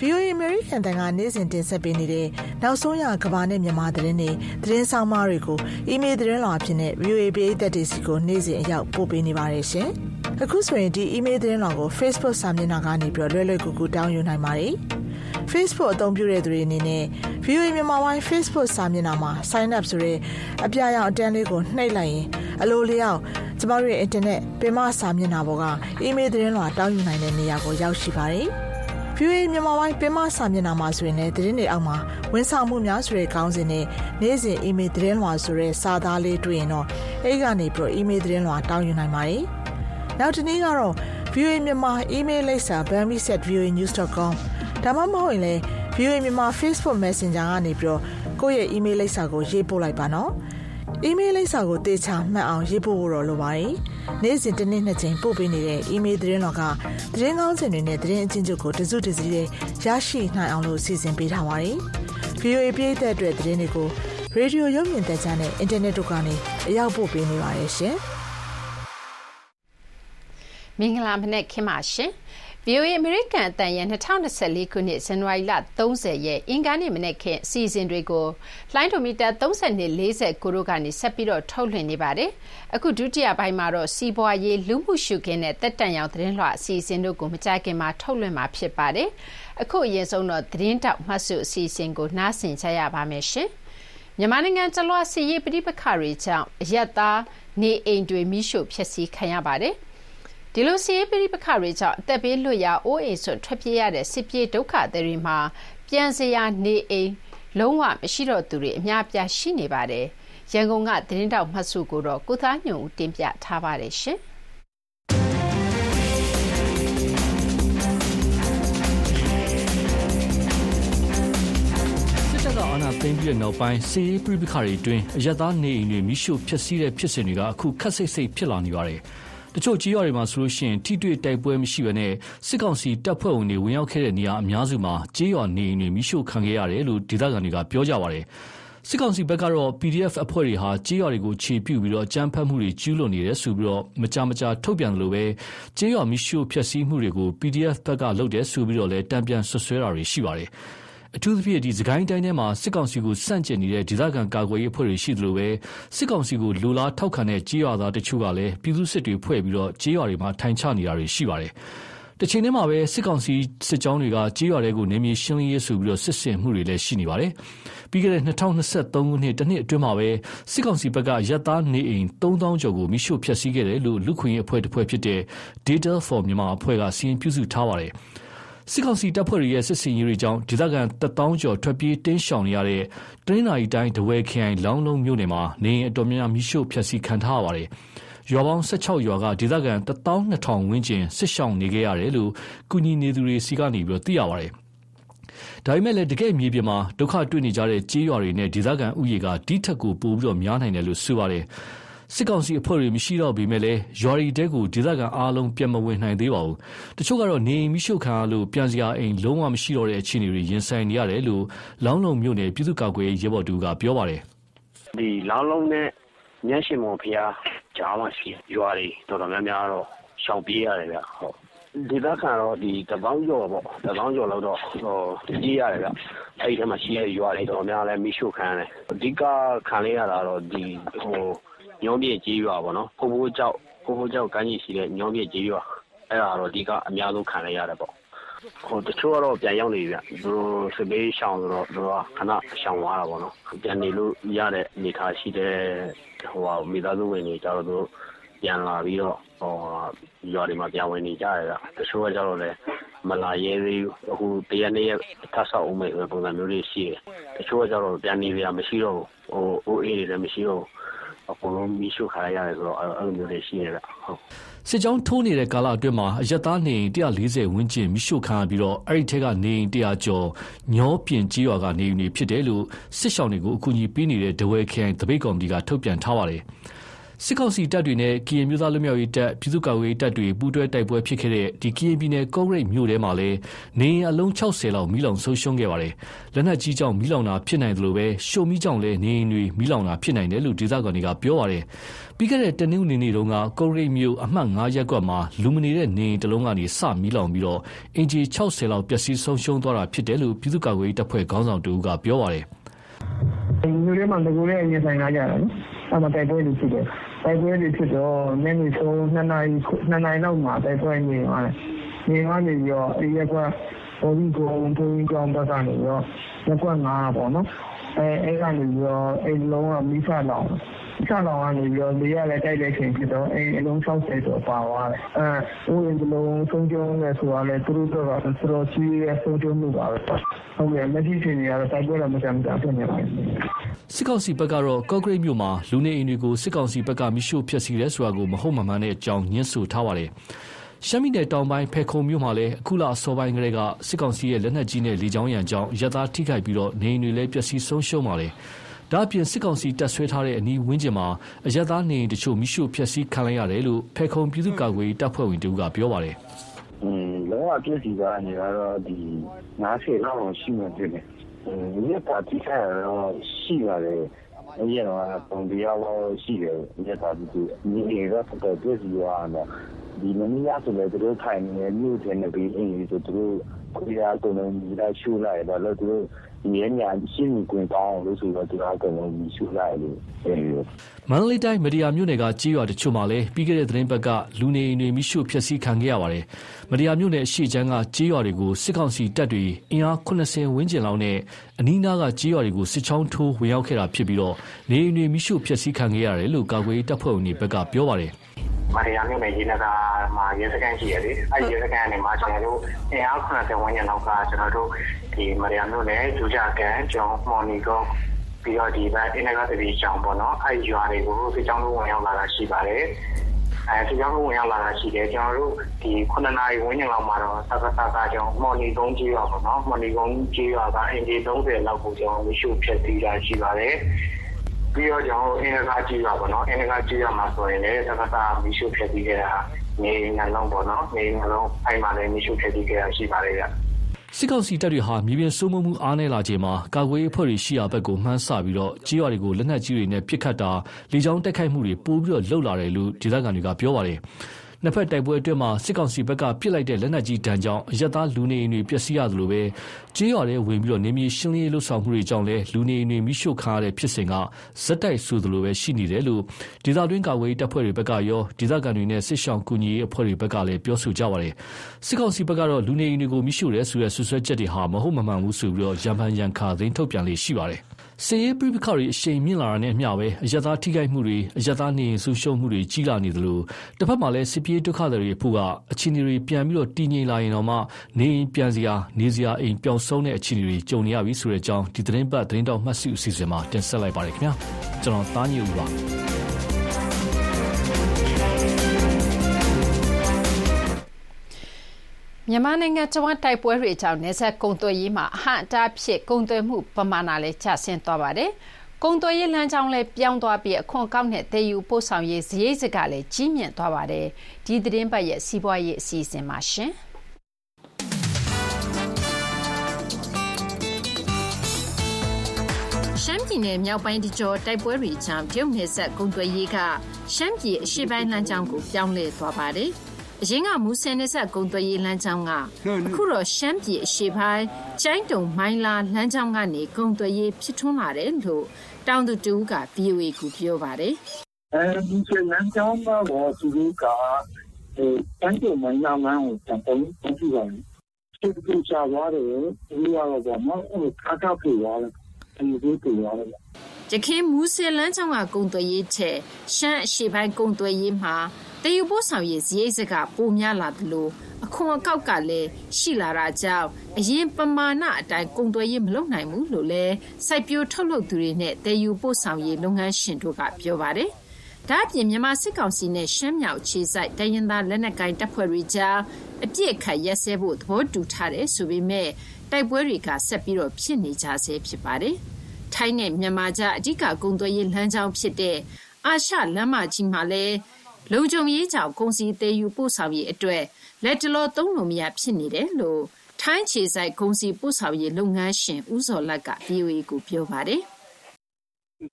VOA American တန်ကနေ့စဉ်တင်ဆက်ပေးနေတဲ့နောက်ဆုံးရကဘာနဲ့မြန်မာသတင်းတွေသတင်းဆောင်မတွေကိုအီးမေးလ်သတင်းလွှာအဖြစ်နဲ့ VOA ပြည်သက်တွေစီကိုနေ့စဉ်အရောက်ပို့ပေးနေပါတယ်ရှင်။အခုဆိုရင်ဒီအီးမေးလ်သတင်းလွှာကို Facebook စာမျက်နှာကနေပြီးတော့လွယ်လွယ်ကူကူတောင်းယူနိုင်ပါတယ်။ Facebook အသုံးပြုတဲ့သူတွေအနေနဲ့ VOA မြန်မာပိုင်း Facebook စာမျက်နှာမှာ sign up ဆိုတဲ့အပြရောင်အတန်းလေးကိုနှိပ်လိုက်ရင်အလိုလျောက်ကျမတို့ရဲ့ internet ပင်မစာမျက်နှာပေါ်ကအီးမေးလ်သတင်းလွှာတောင်းယူနိုင်တဲ့နေရာကိုရောက်ရှိပါတယ်။ VOA မြန်မာပိုင်းပင်မစာမျက်နှာမှာဆိုရင်လည်းသတင်းတွေအောက်မှာဝန်ဆောင်မှုများဆိုတဲ့ခေါင်းစဉ်နဲ့နေ့စဉ်အီးမေးလ်သတင်းလွှာဆိုတဲ့စာသားလေးတွေ့ရင်တော့အဲ့ကနေပြီးတော့အီးမေးလ်သတင်းလွှာတောင်းယူနိုင်ပါတယ်။နောက်တစ်နည်းကတော့ VOA မြန်မာ email လိပ်စာ bami@voanews.com ဒါမှမဟုတ်ရင်လည်း VOA မြန်မာ Facebook Messenger ကနေပြီးတော့ကိုယ့်ရဲ့ email လိပ်စာကိုရေးပို့လိုက်ပါနော်။ email လိပ်စာကိုတေချာမှတ်အောင်ရေးပို့ဖို့တော့လိုပါတယ်။နေ့စဉ်တစ်နေ့နှစ်ချိန်ပို့ပေးနေတဲ့ email သတင်းတော်ကသတင်းကောင်းစင်တွေနဲ့သတင်းအချင်းချုပ်ကိုတစုတစည်းနဲ့ရရှိနိုင်အောင်လို့စီစဉ်ပေးထားပါတယ်။ VOA ပြည်သက်အတွက်သတင်းတွေကိုရေဒီယိုရုပ်မြင်သံကြားနဲ့အင်တာနက်တို့ကနေအရောက်ပို့ပေးနေပါတယ်ရှင်။မင်္ဂလာမနက်ခင်းပါရှင်။ VOA အမေရိကန်အသံရဲ့2024ခုနှစ်ဇန်နဝါရီလ30ရက်အင်္ဂါနေ့မနက်ခင်းအစီအစဉ်တွေကိုလှိုင်းဒိုမီတာ3249တို့ကနေဆက်ပြီးတော့ထုတ်လွှင့်နေပါတယ်။အခုဒုတိယပိုင်းမှာတော့စီးပွားရေးလူမှုရှုခင်းနဲ့တက်တန်ရောင်သတင်းလွှာအစီအစဉ်တို့ကိုမကြခင်မှာထုတ်လွှင့်မှာဖြစ်ပါတယ်။အခုအရင်ဆုံးတော့သတင်းတောက်မှတ်စုအစီအစဉ်ကိုနားဆင်ကြရပါမယ်ရှင်။မြန်မာနိုင်ငံတလွှာစီရေးပဋိပက္ခတွေကြောင့်အရက်သားနေအိမ်တွေမိရှုဖျက်ဆီးခံရပါတယ်။ ဒီလိုစီးရေးပဋိပက္ခတွေကြောင့်အသက်ဘေးလွတ်ရာအိုးအိမ်စွန့်ထွက်ပြေးရတဲ့စစ်ပြေးဒုက္ခသည်တွေမှာပြန်စရာနေအိမ်လုံးဝမရှိတော့သူတွေအများအပြားရှိနေပါတယ်။ရန်ကုန်ကသတင်းတောက်မှတ်စုကိုတော့ကိုသားညွန့်ဦးတင်ပြထားပါတယ်ရှင်။ကအာဏာသိမ်းပြီးတဲ့နောက်ပိုင်းစီးရေးပြိပခါတွေအတွင်းအရသာနေအိမ်တွေမိရှို့ဖျက်ဆီးတဲ့ဖြစ်စဉ်တွေကအခုခက်ဆိတ်ဆိတ်ဖြစ်လာနေပါတယ်။ တချို့ကြေးရွာတွေမှာဆိုလို့ရှိရင် ထိတွေ့တိုက်ပွဲမရှိဘဲနဲ့စစ်ကောင်စီတပ်ဖွဲ့ဝင်တွေ ဝင်ရောက်ခဲ့တဲ့နေရာအများစုမှာကြေးရွာနေအိမ်တွေမိရှို့ခံခဲ့ရတယ်လို့ ဒေသခံတွေက ပြောကြပါတယ်။စစ်ကောင်စီဘက်ကတော့ PDF အဖွဲ့တွေဟာကြေးရွာတွေကိုခြေပြုတ်ပြီးတော့အကြမ်းဖက်မှုတွေ ကျူးလွန်နေတယ်ဆိုပြီးတော့မကြမကြာထုတ်ပြန်တယ်လို့ပဲကြေးရွာမိရှို့ဖျက်ဆီးမှုတွေကို PDF ဘက်က လုပ်တယ်ဆိုပြီးတော့လည်းတံပြန်ဆွဆွဲတာတွေ ရှိပါတယ်။ အထူးသဖြင့်ဒီစကိုင်းတိုင်းထဲမှာ စစ်ကောင်စီကိုစန့်ကျင်နေတဲ့ ဒေသခံကာကွယ်ရေးအဖွဲ့တွေရှိသလိုပဲစစ်ကောင်စီကိုလူလားထောက်ခံတဲ့ကြေးရွာသားတချို့ကလည်း ပြည်သူစစ်တွေဖွဲ့ပြီးတော့ကြေးရွာတွေမှာ ထိုင်ချနေတာတွေ ရှိပါတယ်။တချိန်တည်းမှာပဲ စစ်ကောင်စီစစ်ကြောင်းတွေကကြေးရွာတွေကိုနေမြေရှင်းလင်းရေးဆိုပြီးတော့စစ်ဆင်မှုတွေလည်း ရှိနေပါတယ်။ပြီးခဲ့တဲ့2023ခုနှစ် တနှစ်အတွင်းမှာပဲ စစ်ကောင်စီဘက်ကရက်သားနေအိမ်3000ကျော်ကိုမိရှို့ဖျက်ဆီးခဲ့တယ်လို့ လူခွင့်ရေးအဖွဲ့တစ်ဖွဲ့ဖြစ်တဲ့ Data for Myanmar အဖွဲ့ကစီရင်ပြုစုထားပါတယ်။ စစ်ကောင်စီတပ်ဖွဲ့တွေရဲ့စစ်စင်ရေးတွေကြောင့်ဒေသခံတပ်တောင်းကျော်ထွက်ပြေးတင်းရှောင်နေရတဲ့တနင်္လာရီတိုင်းဒဝဲခရိုင်လောင်းလုံးမြို့နယ်မှာနေအိမ်အတော်များများမိရှို့ဖျက်ဆီးခံထားရပါတယ်။ရွာပေါင်း16ရွာကဒေသခံ12000ဝန်းကျင်စစ်ရှောင်နေခဲ့ရတယ်လို့ကုညီနေသူတွေစီကနေပြီးသိရပါတယ်။ဒါပေမဲ့လည်းတကယ်မြေပြင်မှာဒုက္ခတွေ့နေကြတဲ့ကြေးရွာတွေနဲ့ဒေသခံဥယေကဒီထက်ကိုပိုပြီးတော့များနိုင်တယ်လို့ဆိုပါတယ်။ စစ်ကောင်စီအဖွဲ့တွေမရှိတော့ပေမဲ့လည်းရွာရီတဲကိုဒေသခံအားလုံးပြန်မဝင်နိုင်သေးပါဘူး။တချို့ကတော့နေအိမ်မိရှုခံရလို့ပြန်စရာအိမ်လုံးဝမရှိတော့တဲ့အခြေအနေတွေရင်ဆိုင်နေရတယ်လို့လောင်းလုံမြို့နယ်ပြည်သူ့ကာကွယ်ရေးရဲဘော်တူကပြောပါတယ်။ဒီလောင်းလုံနဲ့ညရှင်မော်ဖျားကြားမှာရှိရွာတွေတော်တော်များများတော့ရှောင်ပြေးရတယ်ဗျ။ဟုတ်ဒေသခံတော့ဒီတပေါင်းကျော်ပေါ့တပေါင်းကျော်လောက်တော့ဟိုပြေးရတယ်ဗျအဲ့ဒီထဲမှာရှိတဲ့ရွာတွေတော်တော်များလည်းမိရှုခံရတယ်အဓိကခံရတာတော့ဒီဟို ညောပြည့်ကြီးရွာပေါ့နော်ဖိုးဖိုးကြောက်ဖိုးဖိုးကြောက်ကမ်းကြီးရှိတဲ့ညောပြည့်ကြီးရွာအဲ့ဒါတော့အဓိကအများဆုံးခံရရတယ်ပေါ့ဟိုတချို့ကတော့ပြန်ရောက်နေပြီဗျသူတို့စပေးရှောင်းဆိုတော့သူတို့ခဏရှောင်းသွားတာပေါ့နော်ပြန်နေလို့ရတဲ့အနေထားရှိတဲ့ဟိုဟာမိသားစုဝင်တွေကြတော့သူတို့ပြန်လာပြီးတော့ဟိုရွာတွေမှာပြန်ဝင်နေကြရတာတချို့ကကြတော့လေမလာရဲသေးဘူးအခုတရက်နေ့ရက်ထပ်ဆောက်အောင်မယ်ဆိုတဲ့ပုံစံမျိုးတွေရှိတယ်တချို့ကကြတော့ပြန်နေရမရှိတော့ဘူးဟို OA တွေလည်းမရှိတော့ဘူး အကုန်လုံးမီးရှို့ခါရရတယ်ဆိုတော့အဲ့လိုမျိုးတွေရှိနေတာဟုတ်စစ်ကြောင်းထိုးနေတဲ့ကာလအတွင်းမှာအရက်သားနေအိမ်140ဝန်းကျင်မိရှို့ခံရပြီးတော့အဲ့ဒီထက်ကနေအိမ်100ကျော်ညောပြင်ကြီးရွာကနေအိမ်တွေဖြစ်တယ်လို့စစ်ရှောင်းတွေကိုအကူအညီပေးနေတဲ့ဒဝဲခိုင်တပိတ်ကော်မတီကထုတ်ပြန်ထားပါတယ်။ စစ်ကောင်စီတပ်တွေနဲ့ကရင်မျိုးသားလူမျိုးရေးတပ်ပြည်သူ့ကာကွယ်ရေးတပ်တွေပူးတွဲတိုက်ပွဲဖြစ်ခဲ့တဲ့ဒီကရင်ပြည်နယ်ကော့ဂရိတ်မြို့ထဲမှာလည်းနေအိမ်အလုံး60လောက်မိလောင်ဆုံးရှုံးခဲ့ပါတယ်။လက်နက်ကြီးကြောင့်မိလောင်တာဖြစ်နိုင်တယ်လို့ပဲရှုံမီကြောင့်လည်းနေအိမ်တွေမိလောင်တာဖြစ်နိုင်တယ်လို့ဒေသခံတွေကပြောပါတယ်။ပြီးခဲ့တဲ့တနင်္ဂနွေနေ့တုန်းကကော့ဂရိတ်မြို့အမှတ်9ရပ်ကွက်မှာလူမနေတဲ့နေအိမ်တစ်လုံးကနေစမိလောင်ပြီးတော့အင်ဂျီ60လောက်ပျက်စီးဆုံးရှုံးသွားတာဖြစ်တယ်လို့ပြည်သူ့ကာကွယ်ရေးတပ်ဖွဲ့ခေါင်းဆောင်တူကပြောပါတယ်။မြို့ထဲမှာငကိုလည်းအရင်ဆိုင်လာကြတာနော်။အဲ့မှာတိုက်ပွဲတွေဖြစ်တယ်။ တိုက်ပွဲတွေဖြစ်တော့ညနေဆုံး2နာရီ2နာရီလောက်မှာတိုက်ပွဲနေသွားတယ်။နေသွားနေပြီးတော့အဲ့ရကပေါ်ပြီးကိုဘုံကြီးကြောင်းဘက်ကနေပြီးတော့ရက်ကွက်9ပေါ့နော်။အဲအဲ့ကနေပြီးတော့အဲ့လုံးကမိဖလောင်ချလောင်ကနေပြီးတော့လေရလည်းတိုက်တဲ့ချိန်ဖြစ်တော့အဲအလုံး60ကျော်ပါသွားတယ်အဲဦးရင်ဒီလုံးဆုံးကျုံးလဲဆိုတာလဲသူတို့တော့ဆိုတော့ကြီးရဲဆုံးကျုံးမှုပါပဲဟုတ်ကဲ့မကြီးချင်းတွေကတော့တိုက်ပွဲတော့မကြမ်းကြဖြစ်နေပါဘူး စစ်ကောင်စီဘက်ကတော့ ကော့ဂရိတ်မြို့မှာ လူနေအိမ်တွေကို စစ်ကောင်စီဘက်ကမိရှို့ဖျက်ဆီးတယ်ဆိုတာကို မဟုတ်မမှန်တဲ့အကြောင်းညှင်းဆိုထားပါတယ် ရှမ်းပြည်နယ်တောင်ပိုင်းဖဲခုံမြို့မှာလည်း အခုလအစောပိုင်းကလေးက စစ်ကောင်စီရဲ့ လက်နက်ကြီးနဲ့ လေကြောင်းရန်ကြောင့်ရသားထိခိုက်ပြီးတော့နေအိမ်တွေလည်း ပျက်စီးဆုံးရှုံးပါတယ်။ဒါ့အပြင် စစ်ကောင်စီတပ်ဆွဲထားတဲ့ အနီးဝန်းကျင်မှာ အရသားနေအိမ်တချို့မိရှို့ဖျက်ဆီးခံလိုက်ရတယ်လို့ဖဲခုံပြည်သူ့ကာကွယ်ရေးတပ်ဖွဲ့ဝင်တူကပြောပါတယ်။အင်းလောကပြည့်စည်သွားနေတော့ဒီ90လောက်ရှိမှဖြစ်တယ်။ အင်းဒီပါတီခါတော့ရှိပါတယ်။အဲ့ရတော့ပုံတရားရောရှိတယ်။ဒီပါတီကဒီအေရတော့ပြည့်စည်သွားတော့ဒီမနီးရဆိုလည်းသူတို့ထိုင်နေမြို့ထဲနေပြီးအင်းဆိုသူတို့ ခွေးအားကုန်လုံးဒီလိုက်ရှူလိုက်တော့လို့သူတို့ရဲညာရှင်းကွင်ကောင်းလို့ဆိုတော့သူကအကုန်လုံးရှူလိုက်လို့အဲမန္တလေးတိုင်းမဒီယာမြို့နယ်ကကြေးရွာတချို့မှာလည်းပြီးခဲ့တဲ့သတင်းပတ်ကလူနေအိမ်တွေမိရှုဖျက်ဆီးခံခဲ့ရပါတယ်။မဒီယာမြို့နယ်ရှေ့ချမ်းကကြေးရွာတွေကိုစစ်ကောင်စီတပ်တွေအင်အား80ဝန်းကျင်လောက်နဲ့အနီးနားကကြေးရွာတွေကိုစစ်ချောင်းထိုးဝင်ရောက်ခဲ့တာဖြစ်ပြီးတော့နေအိမ်တွေမိရှုဖျက်ဆီးခံခဲ့ရတယ်လို့ကာကွယ်တပ်ဖွဲ့ဝင်တွေဘက်ကပြောပါတယ်။ မာရီယာမြို့နယ်ရေနဂါမှာရဲစခန်းရှိရလေအဲ့ဒီရဲစခန်းကနေမှကျွန်တော်တို့အင်အား90ဝန်းကျင်လောက်ကကျွန်တော်တို့ဒီမာရီယာမြို့နယ်ဂျူဂျာကန်ကျောင်းမော်နီကောပြီးတော့ဒီဘက်အင်နဂါတတိကျောင်းပေါ့နော်အဲ့ဒီရွာတွေကိုဒီကျောင်းတို့ဝင်ရောက်လာတာရှိပါတယ်အဲဒီကျောင်းတို့ဝင်ရောက်လာတာရှိတယ်ကျွန်တော်တို့ဒီ9နာရီဝန်းကျင်လောက်မှာတော့စကားစကားကျောင်းမော်နီကုန်းကြီးရွာပေါ့နော်မော်နီကုန်းကြီးရွာကအင်ဂျီ30လောက်ကိုကျွန်တော်တို့ရှုပ်ဖြတ်ပြီးတာရှိပါတယ် ပြီးတော့ကျွန်တော်အင်္ဂါကြီးရပါတော့အင်္ဂါကြီးရမှာဆိုရင်လည်းသက္ကသမီးရှို့ဖြစ်ပြီးခဲ့တာနေငလုံးပေါ့နော်နေငလုံးအဲ့မှာလည်းမီးရှို့ဖြစ်ပြီးခဲ့တာရှိပါတယ်ဗျစစ်ကောင်စီတပ်တွေဟာမြေပြင်စိုးမိုးမှုအားနည်းလာချိန်မှာကာကွယ်ရေးအဖွဲ့တွေရှိရာဘက်ကိုမှန်းဆပြီးတော့ကြေးရွာတွေကိုလက်နက်ကြီးတွေနဲ့ပစ်ခတ်တာလေကြောင်းတိုက်ခိုက်မှုတွေပိုပြီးတော့လှုပ်လာတယ်လို့ဒေသခံတွေကပြောပါတယ်။ နှစ်ဖက်တိုက်ပွဲအတွင်းမှာစစ်ကောင်စီဘက်က ပစ်လိုက်တဲ့ လက်နက်ကြီးတန်းကြောင့် အရက်သားလူနေအိမ်တွေ ပျက်စီးရသလိုပဲကြေးရွာထဲဝင်ပြီးတော့နေမြေရှင်းလင်းရေးလှုပ်ဆောင်မှုတွေကြောင့်လည်း လူနေအိမ်တွေမိရှို့ခါရတဲ့ဖြစ်စဉ်ကဇက်တိုက်ဆိုသလိုပဲရှိနေတယ်လို့ ဒေသတွင်း ကာကွယ်ရေးတပ်ဖွဲ့တွေဘက်ကရော ဒေသခံတွေနဲ့ စစ်ဆောင်ကူညီရေးအဖွဲ့တွေဘက်ကလည်း ပြောဆိုကြပါတယ် စစ်ကောင်စီဘက်ကတော့ လူနေအိမ်တွေကိုမိရှို့တယ်ဆိုတဲ့ဆွဆွဲချက်တွေဟာ မဟုတ်မမှန်ဘူးဆိုပြီးတော့ရန်ဖန်ရန်ခါသိမ်းထုတ်ပြန်လေရှိပါတယ် စစ်ရေးပြိပခါတွေအရှိန်မြင့်လာတာနဲ့အမျှပဲအယက်သားထိခိုက်မှုတွေအယက်သားနေရင်ဆူရှုံမှုတွေကြီးလာနေသလိုတစ်ဖက်မှာလည်းစစ်ပြေးဒုက္ခတွေဖို့ကအခြေအနေတွေပြန်ပြီးတော့တည်ငြိမ်လာရင်တော့မှနေရင်ပြန်စရာနေစရာအိမ်ပျောက်ဆုံးတဲ့အခြေအနေတွေကြုံနေရပြီဆိုတဲ့အကြောင်းဒီသတင်းပတ်သတင်းတော်မှတ်စုအစီအစဉ်မှာတင်ဆက်လိုက်ပါရခင်ဗျာကျွန်တော်သားညူပါ မြန်မာနိုင်ငံတဝန်းတိုက်ပွဲတွေကြောင့်နေဆက်ကုံသွေးရေးမှာအဟန့်အတားဖြစ်ကုံသွေးမှုပမာဏလည်းကျဆင်းသွားပါတယ်။ကုံသွေးရေးလမ်းကြောင်းလည်းပြောင်းသွားပြီးအခွန်ကောက်နဲ့တည်ယူပို့ဆောင်ရေးစရိတ်စကလည်းကြီးမြင့်သွားပါတယ်။ဒီသတင်းပတ်ရဲ့စီးပွားရေးအစီအစဉ်မှာရှင်။ရှမ်းပြည်နယ်မြောက်ပိုင်းတကြောတိုက်ပွဲတွေကြောင့်ပြုတ်နေဆက်ကုံသွေးရေးကရှမ်းပြည်အရှေ့ပိုင်းလမ်းကြောင်းကိုပြောင်းလဲသွားပါတယ်။ အရင်ကမူဆယ်နယ်စပ်ကုန်သွယ်ရေးလမ်းကြောင်းကအခုတော့ရှမ်းပြည်အရှေ့ပိုင်းကျိုင်းတုံမိုင်းလာလမ်းကြောင်းကနေကုန်သွယ်ရေးဖြစ်ထွန်းလာတယ်လို့တောင်သူတူက VOA ကိုပြောပါတယ်။အဲဒီစလမ်းကြောင်းကတော့သူတို့ကအဲကျိုင်းတုံမိုင်းလာလမ်းကိုတန်တုံးပြုကြတယ်။သူတို့ချသွားတယ်ဒီကတော့ဗောနော်အဲခါခါပြေးသွားတယ်။အဲဒီပြေးသွားတယ်။တခင်မူဆယ်လမ်းကြောင်းကကုန်သွယ်ရေးချက်ရှမ်းအရှေ့ပိုင်းကုန်သွယ်ရေးမှာ တည်ယူပို့ဆောင်ရေးစရိတ်စကပိုများလာသလိုအခွန်အကောက်ကလည်းရှိလာတာကြောင့်အရင်ပမာဏအတိုင်းကုန်သွယ်ရေးမလုပ်နိုင်ဘူးလို့လည်းစိုက်ပျိုးထုတ်လုပ်သူတွေနဲ့တည်ယူပို့ဆောင်ရေးလုပ်ငန်းရှင်တို့ကပြောပါတယ်။ဒါ့အပြင်မြန်မာစစ်ကောင်စီနဲ့ရှမ်းမြောက်ခြေစိုက်တိုင်းရင်းသားလက်နက်ကိုင်တပ်ဖွဲ့တွေကြားအပြစ်ခတ်ရက်စဲဖို့သဘောတူထားတယ်ဆိုပေမဲ့တိုက်ပွဲတွေကဆက်ပြီးတော့ဖြစ်နေကြဆဲဖြစ်ပါတယ်။ထိုင်းနဲ့မြန်မာကြားအဓိကကုန်သွယ်ရေးလမ်းကြောင်းဖြစ်တဲ့အာရှလမ်းမကြီးမှာလည်း လုံခြုံရေးကြောင့်ကုန်စည်သေးယူပို့ဆောင်ရေးအတွက်လက်တလောသုံးလို့မရဖြစ်နေတယ်လို့ထိုင်းခြေဆိုင်ကုန်စည်ပို့ဆောင်ရေးလုပ်ငန်းရှင်ဦးစောလတ်က VOA ကိုပြောပါတယ်။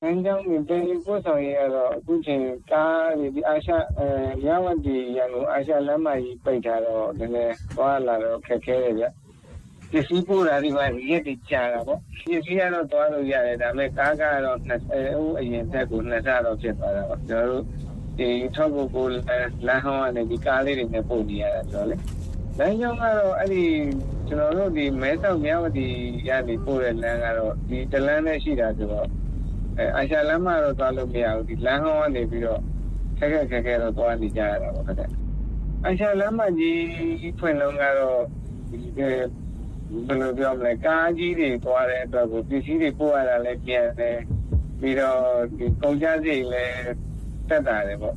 လမ်းကြောင်းတွေတင်ပို့ဆောင်ရေးကတော့အခုချိန်ကားတွေဒီအာရှအဲရဝတီရန်ကုန်အာရှလမ်းမကြီးပိတ်ထားတော့နည်းနည်းသွားလာတော့ခက်ခဲတယ်ဗျ။ပစ္စည်းပို့တာဒီမှာရက်တွေကြာတာပေါ့။ပစ္စည်းကတော့သွားလို့ရတယ်ဒါပေမဲ့ကားကတော့20ဦးအရင်တက်ကိုနှစ်ဆတော့ဖြစ်သွားတာပေါ့။ကျွန်တော်တို့ ဒီထောက်ကိုကိုလမ်းဟောင်းကနေဒီကားလေးတွေနဲ့ပို့နေရတာဆိုတော့လေလမ်းကြောင်းကတော့အဲ့ဒီကျွန်တော်တို့ဒီမဲဆောက်မြဝတီရနေပို့တဲ့လမ်းကတော့ဒီတလန်းနဲ့ရှိတာဆိုတော့အဲအာရှလမ်းမတော့သွားလို့မရဘူးဒီလမ်းဟောင်းကနေပြီးတော့ခက်ခက်ခက်ခဲတော့သွားနေကြရတာပေါ့ခက်တဲ့အာရှလမ်းမကြီးဖွင့်လုံးကတော့ဒီဘယ်လိုပြောမလဲကားကြီးတွေသွားတဲ့အတွက်ကိုပစ္စည်းတွေပို့ရတာလည်းပြန်တယ်ပြီးတော့ဒီကုန်ကြစရိတ်လည်း တက်တာတယ်ပေါ့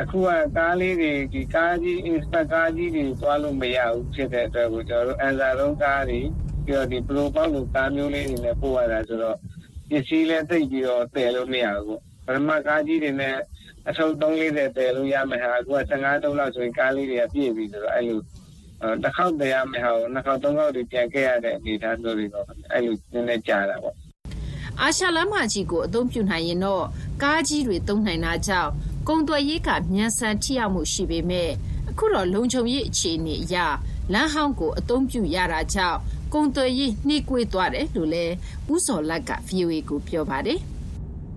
အခုကကားလေးတွေဒီကားကြီး inspect ကားကြီးတွေသွားလို့မရဘူးဖြစ်တဲ့အတွက်ကိုကျွန်တော်တို့အန်စာလုံးကားတွေပြီးတော့ဒီ pro ပေါက်လို့ကားမျိုးလေးတွေနဲ့ပို့ရတာဆိုတော့ပစ္စည်းလည်းသိပ်ပြီးတော့တည်လို့မရဘူးပေါ့ပထမကားကြီးတွေနဲ့အထုပ်340တည်လို့ရမယ်ဟာအခုက15တုံးလောက်ဆိုရင်ကားလေးတွေကပြည့်ပြီဆိုတော့အဲ့လိုတစ်ခေါက်တည်းရမယ်ဟာနှစ်ခေါက်သုံးခေါက်တွေပြန်ခဲ့ရတဲ့အနေအထားမျိုးတွေတော့အဲ့လိုနည်းနည်းကြာတာပေါ့အာရှလမ်းမကြီးကိုအသုံးပြုနိုင်ရင်တော့ ကားကြီးတွေသုံးနိုင်တာကြောင့်ကုန်သွယ်ရေးကမြန်ဆန်ထိရောက်မှုရှိပေမဲ့အခုတော့လုံခြုံရေးအခြေအနေအရလမ်းဟောင်းကိုအသုံးပြုရတာကြောင့်ကုန်သွယ်ရေးနှိကွေးသွားတယ်လို့လည်းဦးစောလတ်က VOA ကိုပြောပါတယ်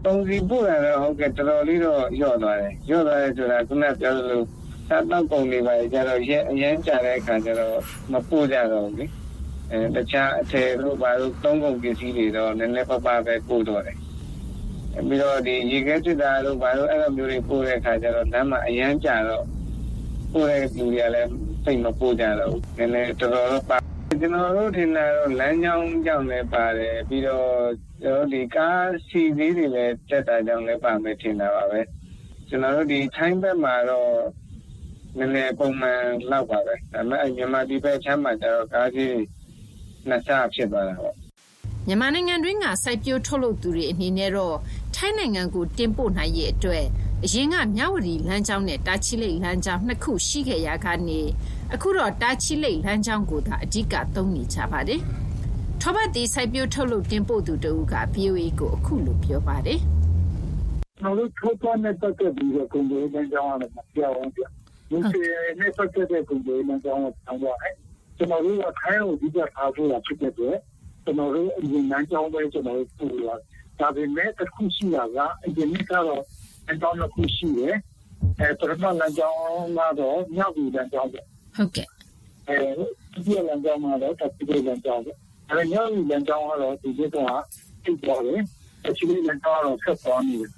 ပုံစီပို့ရတော့ဟုတ်ကဲ့တော်တော်လေးတော့ညော့သွားတယ်ညော့သွားတယ်ဆိုတာခုနပြောသလိုစားတော့ပုံတွေပါကြတော့ရဲအရင်ကြာတဲ့အခါကျတော့မပို့ကြတော့ဘူးလေအဲတခြားအထည်တို့ဘာလို့သုံးကုန်ပစ္စည်းတွေတော့နည်းနည်းပပပဲပို့တော့တယ် ပြီးတော့ဒီရေခဲစစ်တာတို့ဘာလို့အဲ့လိုမျိုးတွေပို့တဲ့အခါကျတော့လမ်းမှာအရန်ကြာတော့ပို့တဲ့လူတွေကလည်းစိတ်မပို့ကြတော့ဘူးနည်းနည်းတော်တော်တော့ပါကျွန်တော်တို့ထင်တာတော့လမ်းကြောင်းကြောင့်လည်းပါတယ်ပြီးတော့ကျွန်တော်ဒီကားစီသေးတွေလည်းတက်တာကြောင့်လည်းပါမယ်ထင်တာပါပဲကျွန်တော်တို့ဒီထိုင်းဘက်မှာတော့နည်းနည်းပုံမှန်လောက်ပါပဲဒါပေမဲ့မြန်မာပြည်ဘက်ချမ်းမှာကျတော့ကားကြီးနှစ်ဆဖြစ်သွားတာပေါ့ မြန်မာနိုင်ငံတွင်းကစိုက်ပျိုးထုတ်လုပ်သူတွေအနေနဲ့တော့ထိုင်းနိုင်ငံကိုတင်ပို့နိုင်ရေးအတွက်အရင်ကမြဝတီလမ်းကြောင်းနဲ့တာချီလိတ်လမ်းကြောင်းနှစ်ခုရှိခဲ့ရာကနေအခုတော့တာချီလိတ်လမ်းကြောင်းကိုသာအဓိကသုံးနေကြပါတယ်။ထောပတ်တီစိုက်ပျိုးထုတ်လုပ်တင်ပို့သူတဦးက VOA ကိုအခုလိုပြောပါတယ်ကျွန်တော်တို့ထုတ်သွားတဲ့ပတ်သက်ပြီးတော့ကုန်တယ်လမ်းကြောင်းရတယ်မပြောင်းဘူးပြ။ဒီနဲ့ပတ်သက်တဲ့ကုန်တယ်လမ်းကြောင်းကိုတောင်းသွားတယ်။ကျွန်တော်တို့ကခိုင်းကိုဒီကထားဖို့ဖြစ်တဲ့အတွက် ကျွန်တော်တို့အရင်လမ်းကြောင်းပဲကျွန်တော်တို့ပူလာဒါပေမဲ့တစ်ခုရှိတာကအရင်ကကတော့လမ်းကြောင်းတစ်ခုရှိတယ်။အဲပထမလမ်းကြောင်းကတော့မြောက်ပြည်လမ်းကြောင်းပဲ။ဟုတ်ကဲ့အဲဒီလမ်းကြောင်းမှာတော့တက်ပြီးလမ်းကြောင်းပဲအဲညောင်လမ်းကြောင်းကတော့ဒီကိစ္စကတိတ်သွားတယ်အချင်းလမ်းကြောင်းတော့ဆက်သွားနေတယ်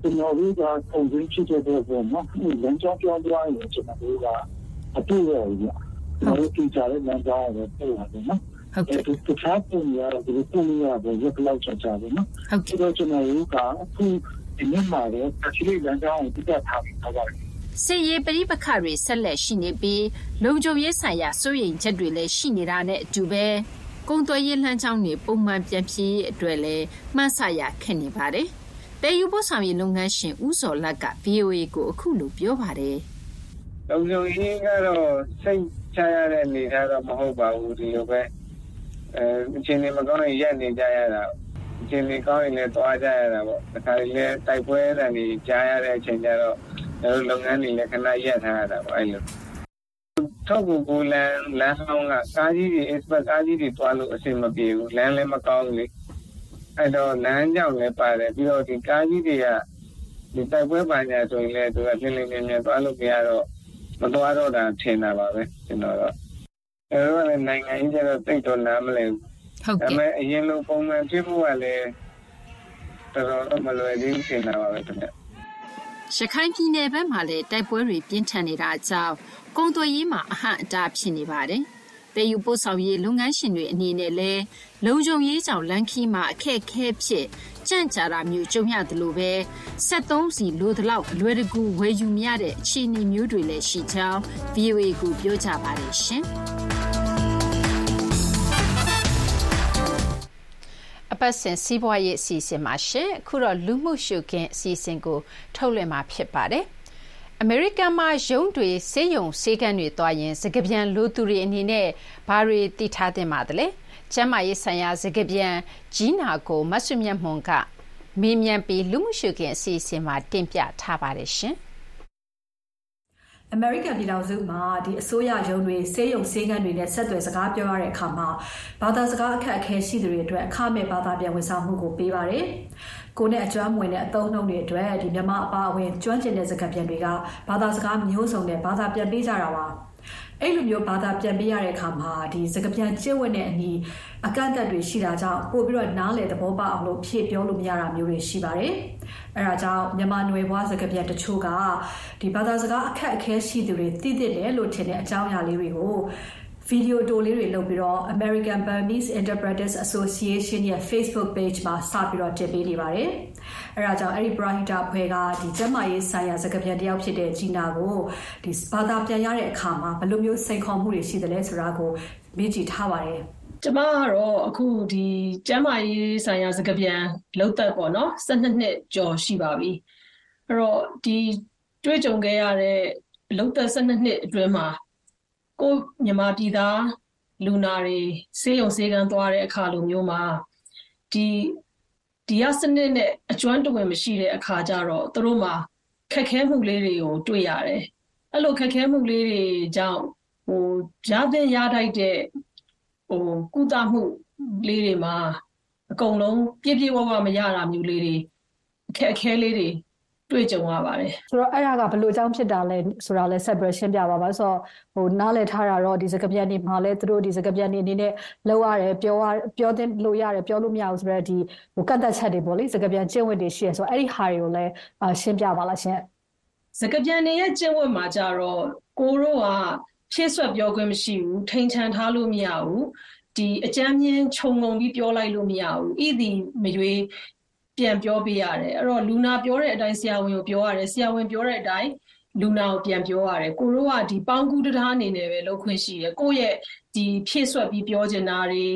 ကျွန်တော်တို့ကပုံစံဖြစ်တဲ့ပုံမှာလမ်းကြောင်းပြောင်းသွားရင်ကျွန်တော်တို့ကအတူရောကြီးကျွန်တော်တို့ကြည့်ကြတဲ့လမ်းကြောင်းကိုပို့ရတယ်နော် ဟုတ်ကဲ့ဒီတစ်ခါပုံရတော့ဒီပုံရတော့ရက်လောက်ချာချာပဲနော်ဟုတ်ကဲ့တော့ကျွန်တော်တို့ကအခုဒီနေ့မှာတော့အချင်းလမ်းကြောင်းကိုပြတ်ထားပြီးတော့ပါတယ်။စစ်ရေးပဋိပက္ခတွေဆက်လက်ရှိနေပြီးလုံခြုံရေးဆိုင်ရာစိုးရိမ်ချက်တွေလည်းရှိနေတာနဲ့အတူပဲကုန်သွယ်ရေးလမ်းကြောင်းတွေပုံမှန်ပြန်ပြေးရေးအတွက်လည်းမှန်းဆရခက်နေပါတယ်။တည်ယူပို့ဆောင်ရေးလုပ်ငန်းရှင်ဦးစောလတ်က VOA ကိုအခုလိုပြောပါတယ်လုံခြုံရေးကတော့စိတ်ချရတဲ့အနေထားတော့မဟုတ်ပါဘူးဒီလိုပဲ အဲအချိန်လေးမကောင်းရင်ရက်နေကြရတာအချိန်လေးကောင်းရင်လည်းသွားကြရတာပေါ့ဒါခါလေးလည်းတိုက်ပွဲတန်ကြီးကြားရတဲ့အချိန်ကျတော့ကျွန်တော်လုပ်ငန်းတွေလည်းခဏရက်ထားရတာပေါ့အဲ့လိုထောက်ကူကူလန်လမ်းဟောင်းကကားကြီးတွေ expert ကားကြီးတွေတွားလို့အဆင်မပြေဘူးလမ်းလည်းမကောင်းဘူးလေအဲ့တော့လမ်းကြောင်လည်းပါတယ်ပြီးတော့ဒီကားကြီးတွေကဒီတိုက်ပွဲပညာဆိုရင်လည်းသူကလင်းလင်းမြင်မြင်တွားလို့မရတော့မတွားတော့တာထင်တာပါပဲကျွန်တော်တော့ အဲတော့လည်းနိုင်ငံကြီးကျတော့တိတ်တော့နားမလဲဘူး။ဟုတ်ဒါပေမဲ့အရင်လိုပုံမှန်ဖြစ်ဖို့ကလည်းတော်တော်တော့မလွယ်သေးဘူးထင်တာပါပဲခင်ဗျ။ရခိုင်ပြည်နယ်ဘက်မှာလည်းတိုက်ပွဲတွေပြင်းထန်နေတာကြောင့်ကုန်သွယ်ရေးမှာအဟန့်အတားဖြစ်နေပါတယ်။သယ်ယူပို့ဆောင်ရေးလုပ်ငန်းရှင်တွေအနေနဲ့လည်းလုံခြုံရေးကြောင့်လမ်းခရီးမှာအခက်အခဲဖြစ် ကြန့်ကြာတာမျိုးကြုံရသလိုပဲစက်သုံးဆီလိုသလောက်အလွယ်တကူဝယ်ယူမရတဲ့အခြေအနေမျိုးတွေလည်းရှိကြောင်း VOA ကိုပြောကြပါတယ်ရှင်။အပတ်စဉ်စီးပွားရေးအစီအစဉ်မှာရှင်အခုတော့လူမှုရှုခင်းအစီအစဉ်ကို ထုတ်လွှင့်မှာဖြစ်ပါတယ်။အမေရိကန်မှာရုံးတွေစေယုံစေကန်းတွေတွားရင်စကပြန်လိုသူတွေအနေနဲ့ဘာတွေသိထားသင့်ပါသလဲ။ ကျမ်းမာရေးဆိုင်ရာစကပြန်ဂျီနာကိုမဆွမြတ်မွန်ကမေးမြန်းပြီးလူမှုရှုခင်းအစီအစဉ်မှာတင်ပြထားပါတယ်ရှင်။အမေရိကန်ပြည်ထောင်စုမှာဒီအစိုးရရုံးတွေစေယုံစေကန်းတွေနဲ့ဆက်သွယ်စကားပြောရတဲ့အခါမှာဘာသာစကားအခက်အခဲရှိသူတွေအတွက်အခမဲ့ဘာသာပြန်ဝန်ဆောင်မှုကိုပေးပါတယ်။ကိုနဲ့အကျွမ်းဝင်တဲ့အသုံးနှုန်းတွေအတွက်ဒီမြန်မာအပါအဝင်ကျွမ်းကျင်တဲ့စကားပြန်တွေကဘာသာစကားမျိုးစုံနဲ့ဘာသာပြန်ပေးကြတာပါ။ အဲ့လိုမျိုးဘာသာပြန်ပေးရတဲ့အခါမှာဒီစကားပြန်ကျင့်ဝတ်တဲ့အနီးအကန့်အသတ်တွေရှိတာကြောင့်ပို့ပြီးတော့နားလည်သဘောပေါက်အောင်လို့ဖြည့်ပြောလို့မရတာမျိုးတွေရှိပါတယ်။အဲဒါကြောင့်မြန်မာနွယ်ဘွားစကားပြန်တချို့ကဒီဘာသာစကားအခက်အခဲရှိသူတွေသိသိတယ်လို့ထင်တဲ့အကြောင်းအရာလေးတွေကို ဗီဒီယိုတိုလေးတွေလုပ်ပြီးတော့ American Burmese Interpreters Association ရဲ့ Facebook page မှာစပြီးတော့တင်ပေးနေပါတယ်။အဲဒါကြောင့်အဲ့ဒီ Brahita ဖွဲ့ကဒီကျမရေးဆိုင်ရာစကားပြန်တယောက်ဖြစ်တဲ့ဂျီနာကိုဒီဘာသာပြန်ရတဲ့အခါမှာဘယ်လိုမျိုးစိန်ခေါ်မှုတွေရှိသလဲဆိုတာကိုမေးကြည့်ထားပါတယ်။ကျမကတော့အခုဒီကျမ်းမာရေးဆိုင်ရာစကားပြန်လောက်သက်ပေါ့နော်12နှစ်ကျော်ရှိပါပြီ။အဲ့တော့ဒီတွေ့ကြုံခဲ့ရတဲ့လောက်သက်12နှစ်အတွင်းမှာ ကိုမြန်မာပြည်သားလူနာတွေဆေးရုံဆေးကန်းသွားတဲ့အခါလိုမျိုးမှာဒီဒီရစနစ်နဲ့အကျွမ်းတဝင်မရှိတဲ့အခါကျတော့သူတို့မှာခက်ခဲမှုလေးတွေကိုတွေ့ရတယ်အဲ့လိုခက်ခဲမှုလေးတွေကြောင့်ဟိုရတဲ့ရတိုက်တဲ့ဟိုကုသမှုလေးတွေမှာအကုန်လုံးပြည့်ပြည့်ဝဝမရတာမျိုးလေးတွေအခက်အခဲလေးတွေ တွေ့ကြုံရပါတယ်ဆိုတော့အဲ့ဒါကဘယ်လိုအကြောင်းဖြစ်တာလဲဆိုတာလဲဆက်ပြီးရှင်းပြပါပါဆိုတော့ဟိုနားလည်ထားတာတော့ဒီစကားပြန်နေမှာလဲသူတို့ဒီစကားပြန်နေအနေနဲ့လောက်ရတယ်ပြောရပြောတဲ့လို့ရတယ်ပြောလို့မရဘူးဆိုတော့ဒီဟိုကတ်သက်ချက်တွေပေါ့လေစကားပြန်ကျင့်ဝတ်တွေရှိရဆိုတော့အဲ့ဒီဟာတွေကိုလဲရှင်းပြပါလားရှင်စကားပြန်နေရဲ့ကျင့်ဝတ်မှာကြတော့ကိုတို့ကဖြည့်ဆွက်ပြောခွင့်မရှိဘူးထိန်ချန်ထားလို့မရဘူးဒီအကြမ်းမြင်ခြုံငုံပြီးပြောလိုက်လို့မရဘူးဤသည်မရွေး ပြန်ပြောပေးရတယ်အဲ့တော့လူနာပြောတဲ့အတိုင်းဆရာဝန်ကိုပြောရတယ်ဆရာဝန်ပြောတဲ့အတိုင်းလူနာကိုပြန်ပြောရတယ်ကိုတို့ကဒီပေါင်းကူးတရားအနေနဲ့ပဲလုပ်ခွင့်ရှိတယ်ကိုယ့်ရဲ့ဒီဖြည့်ဆွက်ပြီးပြောချင်တာတွေ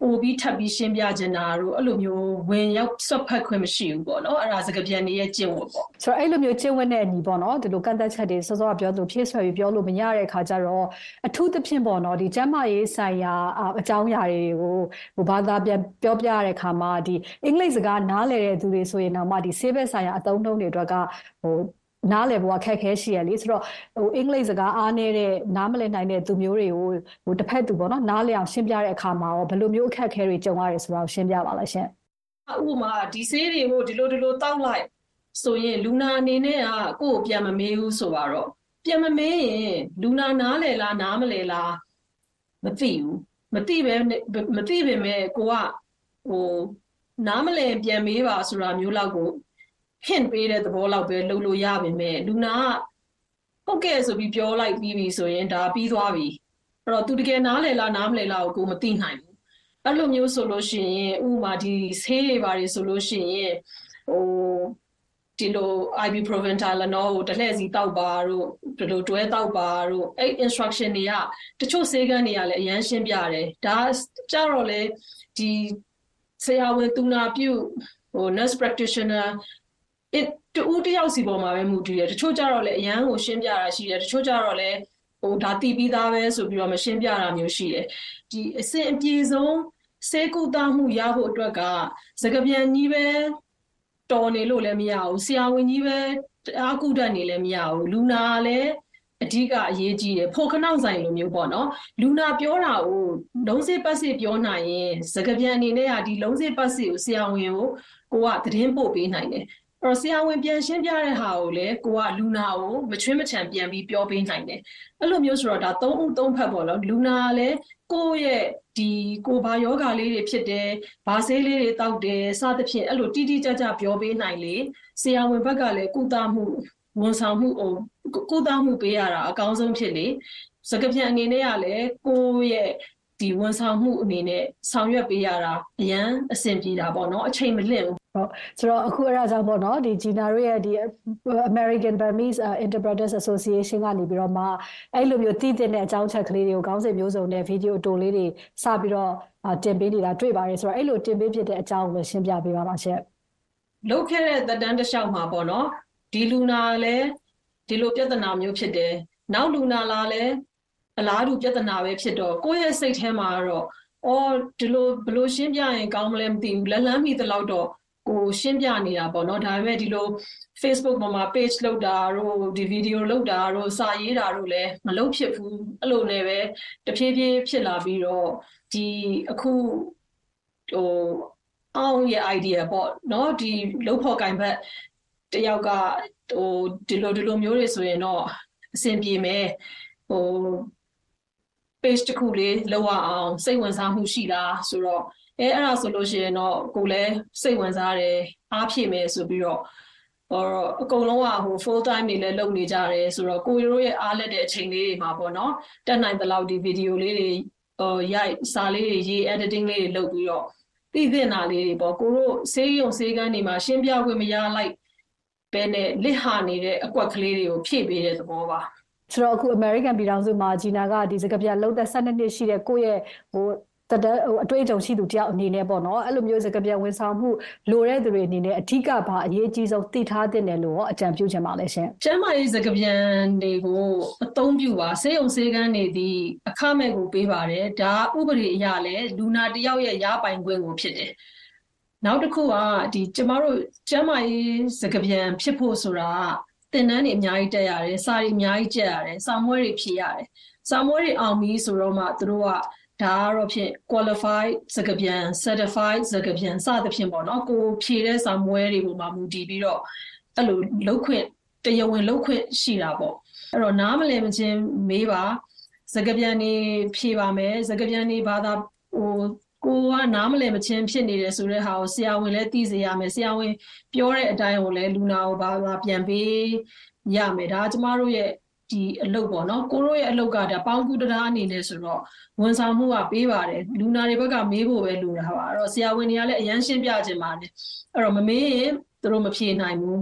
ပို့ပြီးထပ်ပြီးရှင်းပြချင်တာတို့အဲ့လိုမျိုးဝင်ရောက်ဆွတ်ဖက်ခွင့်မရှိဘူးပေါ့နော်အဲ့ဒါစကားပြန်နေရဲ့ကျင့်ဝတ်ပေါ့ဆိုတော့အဲ့လိုမျိုးကျင့်ဝတ်တဲ့အညီပေါ့နော်ဒီလိုကန့်သက်ချက်တွေစောစောကပြောလို့ဖြည့်ဆွက်ပြီးပြောလို့မရတဲ့အခါကျတော့အထူးသဖြင့်ပေါ့နော်ဒီကျန်းမာရေးဆိုင်ရာအကြောင်းအရာတွေကိုဟိုဘာသာပြန်ပြောပြရတဲ့အခါမှာဒီအင်္ဂလိပ်စကားနားလည်တဲ့သူတွေဆိုရင်တော့မှဒီဆေးဘက်ဆိုင်ရာအသုံးအနှုန်းတွေအတွက်ကဟို နားလည်ဖို့အခက်ခဲရှိရလေဆိုတော့ဟိုအင်္ဂလိပ်စကားအားနည်းတဲ့နားမလည်နိုင်တဲ့သူမျိုးတွေကိုဟိုတစ်ဖက်သူပေါ့နော်နားလည်အောင်ရှင်းပြတဲ့အခါမှာရောဘယ်လိုမျိုးအခက်ခဲတွေကြုံရတယ်ဆိုတာကိုရှင်းပြပါလားရှင်ဥပမာဒီဆေးတွေကိုဒီလိုဒီလိုတောက်လိုက်ဆိုရင်လူနာအနေနဲ့ကကိုယ့်ကိုပြန်မမေးဘူးဆိုတော့ပြန်မမေးရင်လူနာနားလည်လားနားမလည်လားမသိဘူးမသိပဲမသိပေမဲ့ကိုကဟိုနားမလည်ပြန်မေးပါဆိုတာမျိုးလောက်ကို hint ပေးတဲ့သဘောလောက်ပဲလုပ်လို့ရပါမယ်လူနာကဟုတ်ကဲ့ဆိုပြီးပြောလိုက်ပြီးပြီဆိုရင်ဒါပြီးသွားပြီအဲ့တော့သူတကယ်နားလည်လားနားမလည်လားကိုကိုမသိနိုင်ဘူးအဲ့လိုမျိုးဆိုလို့ရှိရင်ဥပမာဒီဆေးတွေပါတယ်ဆိုလို့ရှိရင်ဟိုဒီလို ibuprofen Tylenol ကိုတစ်လှည့်စီတောက်ပါတို့ဒီလိုတွဲတောက်ပါတို့အဲ့ instruction တွေကတချို့ဆေးကန်းတွေကလည်းအရန်ရှင်းပြတယ်ဒါကြတော့လေဒီဆရာဝန်သူနာပြုဟို nurse practitioner တူတယောက်စီပေါ်မှာပဲမူတည်တယ်တချို့ကြတော့လည်းအရန်ကိုရှင်းပြတာရှိတယ်တချို့ကြတော့လည်းဟိုဒါတည်ပြီးသားပဲဆိုပြီးတော့မရှင်းပြတာမျိုးရှိတယ်ဒီအစဉ်အပြေဆုံးစေကူတာမှုရဖို့အတွက်ကစကပြန်ကြီးပဲတော်နေလို့လည်းမရဘူးဆရာဝန်ကြီးပဲအားကုတတ်နေလည်းမရဘူးလူနာလည်းအဓိကအရေးကြီးတယ်ဖိုခနောက်ဆိုင်လိုမျိုးပေါ့နော်လူနာပြောတာကိုလုံးစေးပတ်စေပြောနိုင်ရင်စကပြန်အနေနဲ့ကဒီလုံးစေးပတ်စေကိုဆရာဝန်ကိုကိုကသတင်းပို့ပေးနိုင်တယ် တော့ဆရာဝန်ပြန်ရှင်းပြတဲ့ဟာကိုလည်းကိုကလူနာကိုမချွင်းမချံပြန်ပြီးပြောပေးနိုင်တယ်အဲ့လိုမျိုးဆိုတော့ဒါသုံးဦးသုံးဖက်ပေါ့နော်လူနာကလည်းကိုယ့်ရဲ့ဒီကိုဘာယောဂလေးတွေဖြစ်တယ်ဘာဆေးလေးတွေတောက်တယ်စသဖြင့်အဲ့လိုတိတိကျကျပြောပေးနိုင်လေဆရာဝန်ဘက်ကလည်းကုသမှုဝန်ဆောင်မှုဟိုကုသမှုပေးရတာအကောင်းဆုံးဖြစ်လေစကပြန်အနေနဲ့ကလည်းကိုယ့်ရဲ့ ဒီဝန်ဆောင်မှုအနေနဲ့ဆောင်ရွက်ပေးရတာအရန်အဆင်ပြေတာပေါ့နော်အချိန်မလင့်ဘူးဟုတ်ဆိုတော့အခုအဲ့ဒါကြောင့်ပေါ့နော်ဒီဂျီနာတို့ရဲ့ဒီ American Burmese Interpreters Association ကနေပြီးတော့မှအဲ့လိုမျိုးတည်တဲ့အကြောင်းချက်ကလေးတွေကိုခေါင်းစဉ်မျိုးစုံနဲ့ဗီဒီယိုတိုလေးတွေစပြီးတော့တင်ပေးနေတာတွေ့ပါတယ်ဆိုတော့အဲ့လိုတင်ပေးဖြစ်တဲ့အကြောင်းကိုရှင်းပြပေးပါပါရှင့်လုတ်ခဲ့တဲ့သက်တမ်းတစ်လျှောက်မှာပေါ့နော်ဒီလူနာလည်းဒီလိုပြဿနာမျိုးဖြစ်တယ်နောက်လူနာလာလည်း အလားတူပြဿနာပဲဖြစ်တော့ကိုယ့်ရဲ့စိတ်ထဲမှာတော့အော်ဒီလိုဘလို့ရှင်းပြရင်ကောင်းမလဲမသိဘူးလက်လန်းမိသလောက်တော့ကိုရှင်းပြနေတာပေါ့နော်ဒါပေမဲ့ဒီလို Facebook ပေါ်မှာ page လုပ်တာတို့ဒီ video လုပ်တာတို့စာရေးတာတို့လည်းမလုပ်ဖြစ်ဘူးအဲ့လိုနဲ့ပဲတဖြည်းဖြည်းဖြစ်လာပြီးတော့ဒီအခုဟိုအောင်ရဲ့ idea ပေါ့နော်ဒီလုံဖို့ကင်ဘက်တယောက်ကဟိုဒီလိုဒီလိုမျိုးတွေဆိုရင်တော့အဆင်ပြေမယ်ဟို page တစ်ခုလေးလောက်အောင်စိတ်ဝင်စားမှုရှိလားဆိုတော့အဲအဲ့ဒါဆိုလို့ရှိရင်တော့ကိုလည်းစိတ်ဝင်စားတယ်အားဖြည့်မယ်ဆိုပြီးတော့ဟောအကုန်လုံးကဟို full time နေလဲလုပ်နေကြတယ်ဆိုတော့ကိုရိုးရဲ့အားလက်တဲ့အချိန်လေးတွေမှာပေါ့နော်တက်နိုင်တဲ့လောက်ဒီဗီဒီယိုလေးတွေဟိုရိုက်စာလေးတွေရေး editing လေးတွေလုပ်ပြီးတော့သိသင့်တာလေးတွေပေါ့ကိုတို့ဆေးရုံဆေးကန်းတွေမှာရှင်းပြခွင့်မရလိုက်ပဲနဲ့လစ်ဟာနေတဲ့အကွက်ကလေးတွေကိုဖြည့်ပေးတဲ့သဘောပါ ဆိုတော့အခု American ပြည်ထောင်စုမှာဂျီနာကဒီစကပြလုံးသက်12နှစ်ရှိတဲ့ကိုယ့်ရဲ့ဟိုတတဟိုအတွေ့အကြုံရှိသူတယောက်အနေနဲ့ပေါ့နော်အဲ့လိုမျိုးစကပြဝန်ဆောင်မှုလိုတဲ့သူတွေအနေနဲ့အထူးကဘာအရေးကြီးဆုံးသိထားတဲ့တယ်လို့ရောအကြံပြုချင်ပါလဲရှင်ကျမ်းမာရေးစကပြန်တွေကိုအသုံးပြုပါစေုံစေကန်းနေသည့်အခမဲ့ကိုပေးပါတယ်ဒါဥပဒေအရလည်းလူနာတယောက်ရဲ့ရပိုင်ခွင့်ကိုဖြစ်တယ်နောက်တစ်ခုကဒီကျမတို့ကျမ်းမာရေးစကပြန်ဖြစ်ဖို့ဆိုတာ သင်တန်းတွေအများကြီးတက်ရတယ်စာတွေအများကြီးကျက်ရတယ်စာမွေးတွေဖြည့်ရတယ်စာမွေးတွေအောင်ပြီဆိုတော့မှသူတို့ကဒါကတော့ဖြင့် qualified စကားပြန် certified စကားပြန်စသဖြင့်ပေါ့နော်ကိုဖြည့်တဲ့စာမွဲတွေပေါ်မှာမူတည်ပြီးတော့အဲ့လိုလောက်ခွင့်တရားဝင်လောက်ခွင့်ရှိတာပေါ့အဲ့တော့နားမလည်မချင်းမေးပါစကားပြန်နေဖြည့်ပါမယ်စကားပြန်နေဘာသာဟို ကိုကနားမလည်မချင်းဖြစ်နေတယ်ဆိုတဲ့ဟာကိုဆရာဝန်လည်းသိစေရမယ်ဆရာဝန်ပြောတဲ့အတိုင်းကိုလည်းလူနာကိုဘာသာပြန်ပေးရမယ်ဒါကျမတို့ရဲ့ဒီအလုပ်ပေါ့နော်ကိုရိုးရဲ့အလုပ်ကဒါပေါင်းကူတရားအနေနဲ့ဆိုတော့ဝန်ဆောင်မှုကပေးပါတယ်လူနာတွေဘက်ကမေးဖို့ပဲလိုတာပါအဲ့တော့ဆရာဝန်တွေကလည်းအရန်ရှင်းပြခြင်းပါတယ်အဲ့တော့မမေးရင်သူတို့မဖြေနိုင်ဘူး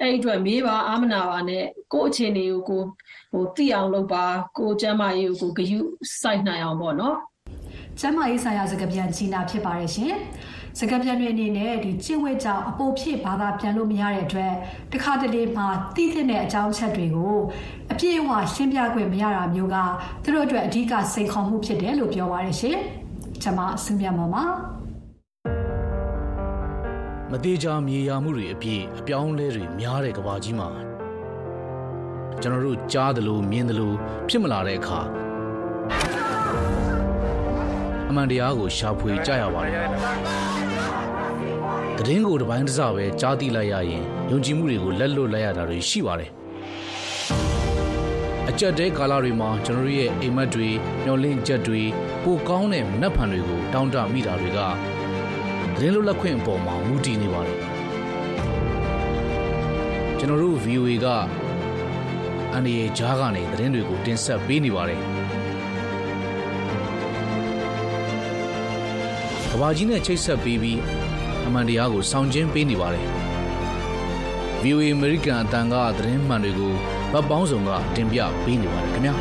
အဲ့ဒီအတွက်မေးပါအာမနာပါနဲ့ကို့အခြေအနေကိုကိုဟိုသိအောင်လုပ်ပါကိုကျမ်းမာရေးကိုကိုဂယုစိုက်နိုင်အောင်ပေါ့နော် ကျမ်းမာရေးဆိုင်ရာစကားပြန်ကြီးနာဖြစ်ပါတယ်ရှင်စကားပြန်တွေအနေနဲ့ဒီကျင့်ဝတ်ကြောင့်အပိုဖြစ်ဘာသာပြန်လို့မရတဲ့အတွက်တခါတလေမှာသိတဲ့အကြောင်းချက်တွေကိုအပြည့်အဝရှင်းပြခွင့်မရတာမျိုးကသူတို့အတွက်အဓိကစိန်ခေါ်မှုဖြစ်တယ်လို့ပြောပါရရှင်။ကျွန်မဆူမြတ်မော်ပါမသေးချာမြေယာမှုတွေအပြည့်အပြောင်းလဲတွေများတဲ့ကဘာကြီးမှာကျွန်တော်တို့ကြားသလိုမြင်သလိုဖြစ်မလာတဲ့အခါ အမှန်တရားကိုရှာဖွေကြရပါတယ်။တည်င်းကိုတစ်ပိုင်းတစ်စပဲကြားသိလိုက်ရရင်ယုံကြည်မှုတွေကိုလက်လွတ်လိုက်ရတာတွေရှိပါတယ်။အကြက်တဲကာလတွေမှာကျွန်တော်ရဲ့အိမ်မက်တွေမျောလင့်ချက်တွေပိုကောင်းတဲ့မနှက်ဖန်တွေကိုတောင်းတမိတာတွေကတည်င်းလွတ်လပ်ခွင့်အပေါ်မှာမူတည်နေပါတယ်။ကျွန်တော်တို့ VOA ကအန်ဒီရဲ့ဂျားကနေသတင်းတွေကိုတင်ဆက်ပေးနေပါတယ်။ ကဘာကြီးနဲ့ချိတ်ဆက်ပေးပြီးအမှန်တရားကိုဆောင်ကျင်းပေးနေပါတယ်။ VOA American အတန်ကသတင်းမှန်တွေကိုဗတ်ပေါင်းစုံကတင်ပြပေးနေပါတယ်ခင်ဗျာ။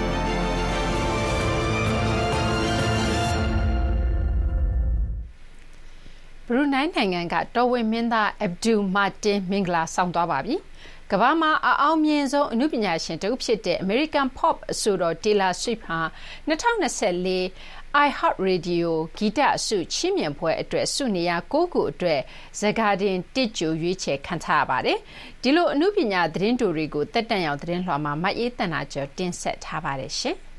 ဘရူနိုင်းနိုင်ငံကတော်ဝင်မင်းသားအဗ်ဒူမာတင်မင်္ဂလာဆောင်သွားပါပြီ။ကမ္ဘာမှာအအောင်မြင်ဆုံးအမှုပညာရှင်တဦးဖြစ်တဲ့ American Pop အဆိုတော် Taylor Swift ဟာ2024 iHeart Radio ဂီတအစုချီးမြှင့်ပွဲအတွက်ဆုနေရာ၉ခုအတွက် The Guardian တစ်ကြိုရွေးချယ်ခံထားရပါတယ်။ဒီလိုအမှုပညာသတင်းတိုတွေကိုတက်တန့်ရောက်သတင်းလွှာမှာမအေးတန်တာကျော်တင်ဆက်ထားပါတယ်ရှင်။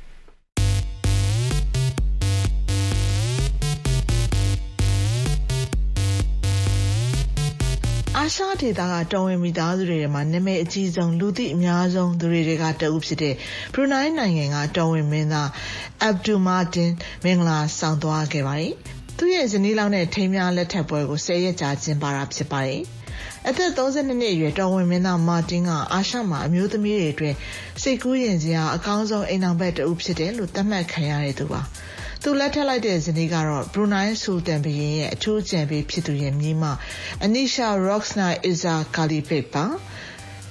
အာရှဒေသကတော်ဝင်မိသားစုတွေထဲမှာနာမည်အကြီးဆုံးလူသိအများဆုံးသူတွေကတအုပ်ဖြစ်တဲ့ဘရူနိုင်းနိုင်ငံကတော်ဝင်မင်းသားအဗ်ဒူမာတင်မင်္ဂလာဆောင်သွားခဲ့ပါတယ်။သူ့ရဲ့ဇနီးလောင်တဲ့ထိမ်းများလက်ထပ်ပွဲကို10ရက်ကြာကျင်းပတာဖြစ်ပါတယ်။အသက်32နှစ်အရွယ်တော်ဝင်မင်းသားမာတင်ကအာရှမှာအမျိုးသမီးတွေအတွက်စိတ်ကူးရင်စရာအကောင်းဆုံးအိမ်အောင်ဘက်တဦးဖြစ်တယ်လို့သတ်မှတ်ခံရတဲ့သူပါ။ သူလက်ထပ်လိုက်တဲ့ဇနီးကတော့ဘရူနိုင်းဆူတန်ဘရင်ရဲ့အထူးကြံပေးဖြစ်သူရဲ့မြေးမအနီရှာရော့ခ်နာအီဇာကာလီပိတ်ပါ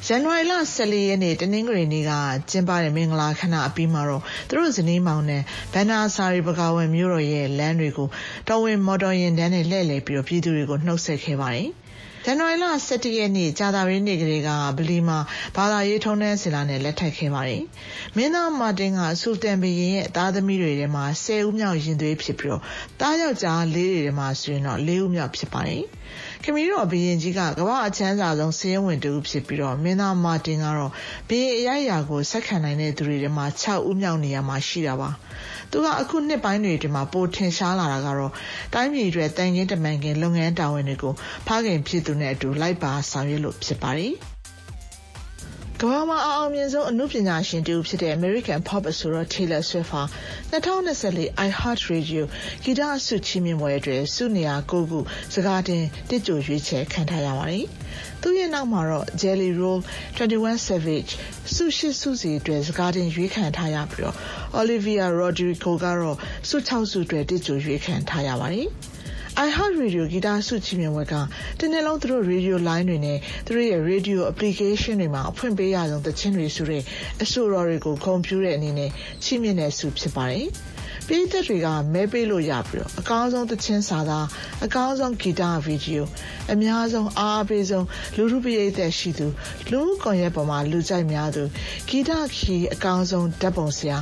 ဇန်နဝါရီလ14ရက်နေ့တနင်္ဂနွေနေ့ကကျင်းပတဲ့မင်္ဂလာခဏအပြီးမှာတော့သူတို့ဇနီးမောင်နဲ့ဘန်နာစာရီပကာဝင်မြို့တော်ရဲ့လမ်းတွေကိုတော်ဝင်မော်တော်ယာဉ်တန်းနဲ့လှည့်လည်ပြီးပြည်သူတွေကိုနှုတ်ဆက်ခဲ့ပါတယ်။ ဇန်နဝါရီလ17ရက်နေ့ကြာသပတေးနေ့ကလေးကဗလီမှာဘာသာရေးထုံးတမ်းစင်လာနဲ့လက်ထပ်ခဲ့ပါတယ်။မင်းသားမာတင်ကဆူတန်ဘရင်ရဲ့သားသမီးတွေထဲမှာ10ဦးမြောက်ရင်သွေးဖြစ်ပြီးတော့တားယောက်ျားလေးတွေထဲမှာဆိုရင်တော့4ဦးမြောက်ဖြစ်ပါတယ်။ခမီးတော်ဘရင်ကြီးကကမ္ဘာအချမ်းသာဆုံးစီးရင်ဝင်တူဖြစ်ပြီးတော့မင်းသားမာတင်ကတော့ဘရင်အရိုက်ရာကိုဆက်ခံနိုင်တဲ့သူတွေထဲမှာ6ဦးမြောက်နေရာမှာရှိတာပါ။သူကအခုနှစ်ပိုင်းတွေအတွင်းမှာပိုထင်ရှားလာတာကတော့တိုင်းပြည်အတွက်တန်ခင်းတမန်ခင်းလုပ်ငန်းတာဝန်တွေကိုဖခင်ဖြစ်သူနဲ့အတူလိုက်ပါဆောင်ရွက်လို့ဖြစ်ပါတယ်။ကမ္ဘာမှာအအောင်မြင်ဆုံးအမှုပညာရှင်တူဖြစ်တဲ့ American Pop အဆိုတော် Taylor Swift ဟာ2024 iHeart Radio ဂီတဆုချီးမြှင့်ပွဲအတွက်ဆုနေရာ9ခုစကားတင်တစ်ကြိုရွေးချယ်ခံထားရပါတယ်။သူ့ရဲ့နောက်မှာတော့ Jelly Roll 21 Savage ဆုရှိဆုစီအတွက်စကားတင်ရွေးခံထားရပြီးတော့ Olivia Rodrigo ကတော့ဆု6ဆုအတွက်တစ်ကြိုရွေးခံထားရပါတယ်။ iHeart Radio ဂီတဆုချီးမြှင့်ပွဲကတနေ့လုံးသူတို့ radio line တွေနဲ့သူတို့ရဲ့ radio application တွေမှာအဖွင့်ပေးရဆုံးသချင်းတွေဆိုတဲ့အဆိုတော်တွေကိုဂုဏ်ပြုတဲ့အနေနဲ့ချီးမြှင့်တဲ့ဆုဖြစ်ပါတယ်။ ပြည်သက်တွေကမဲပေးလို့ရပြီးတော့အကောင်းဆုံးသချင်းစာသားအကောင်းဆုံးဂီတဗီဒီယိုအများဆုံးအားပေးဆုံးလူလူပရိသတ်ရှိသူလူကွန်ရက်ပေါ်မှာလူကြိုက်များသူဂီတခီအကောင်းဆုံးဓာတ်ပုံဆရာ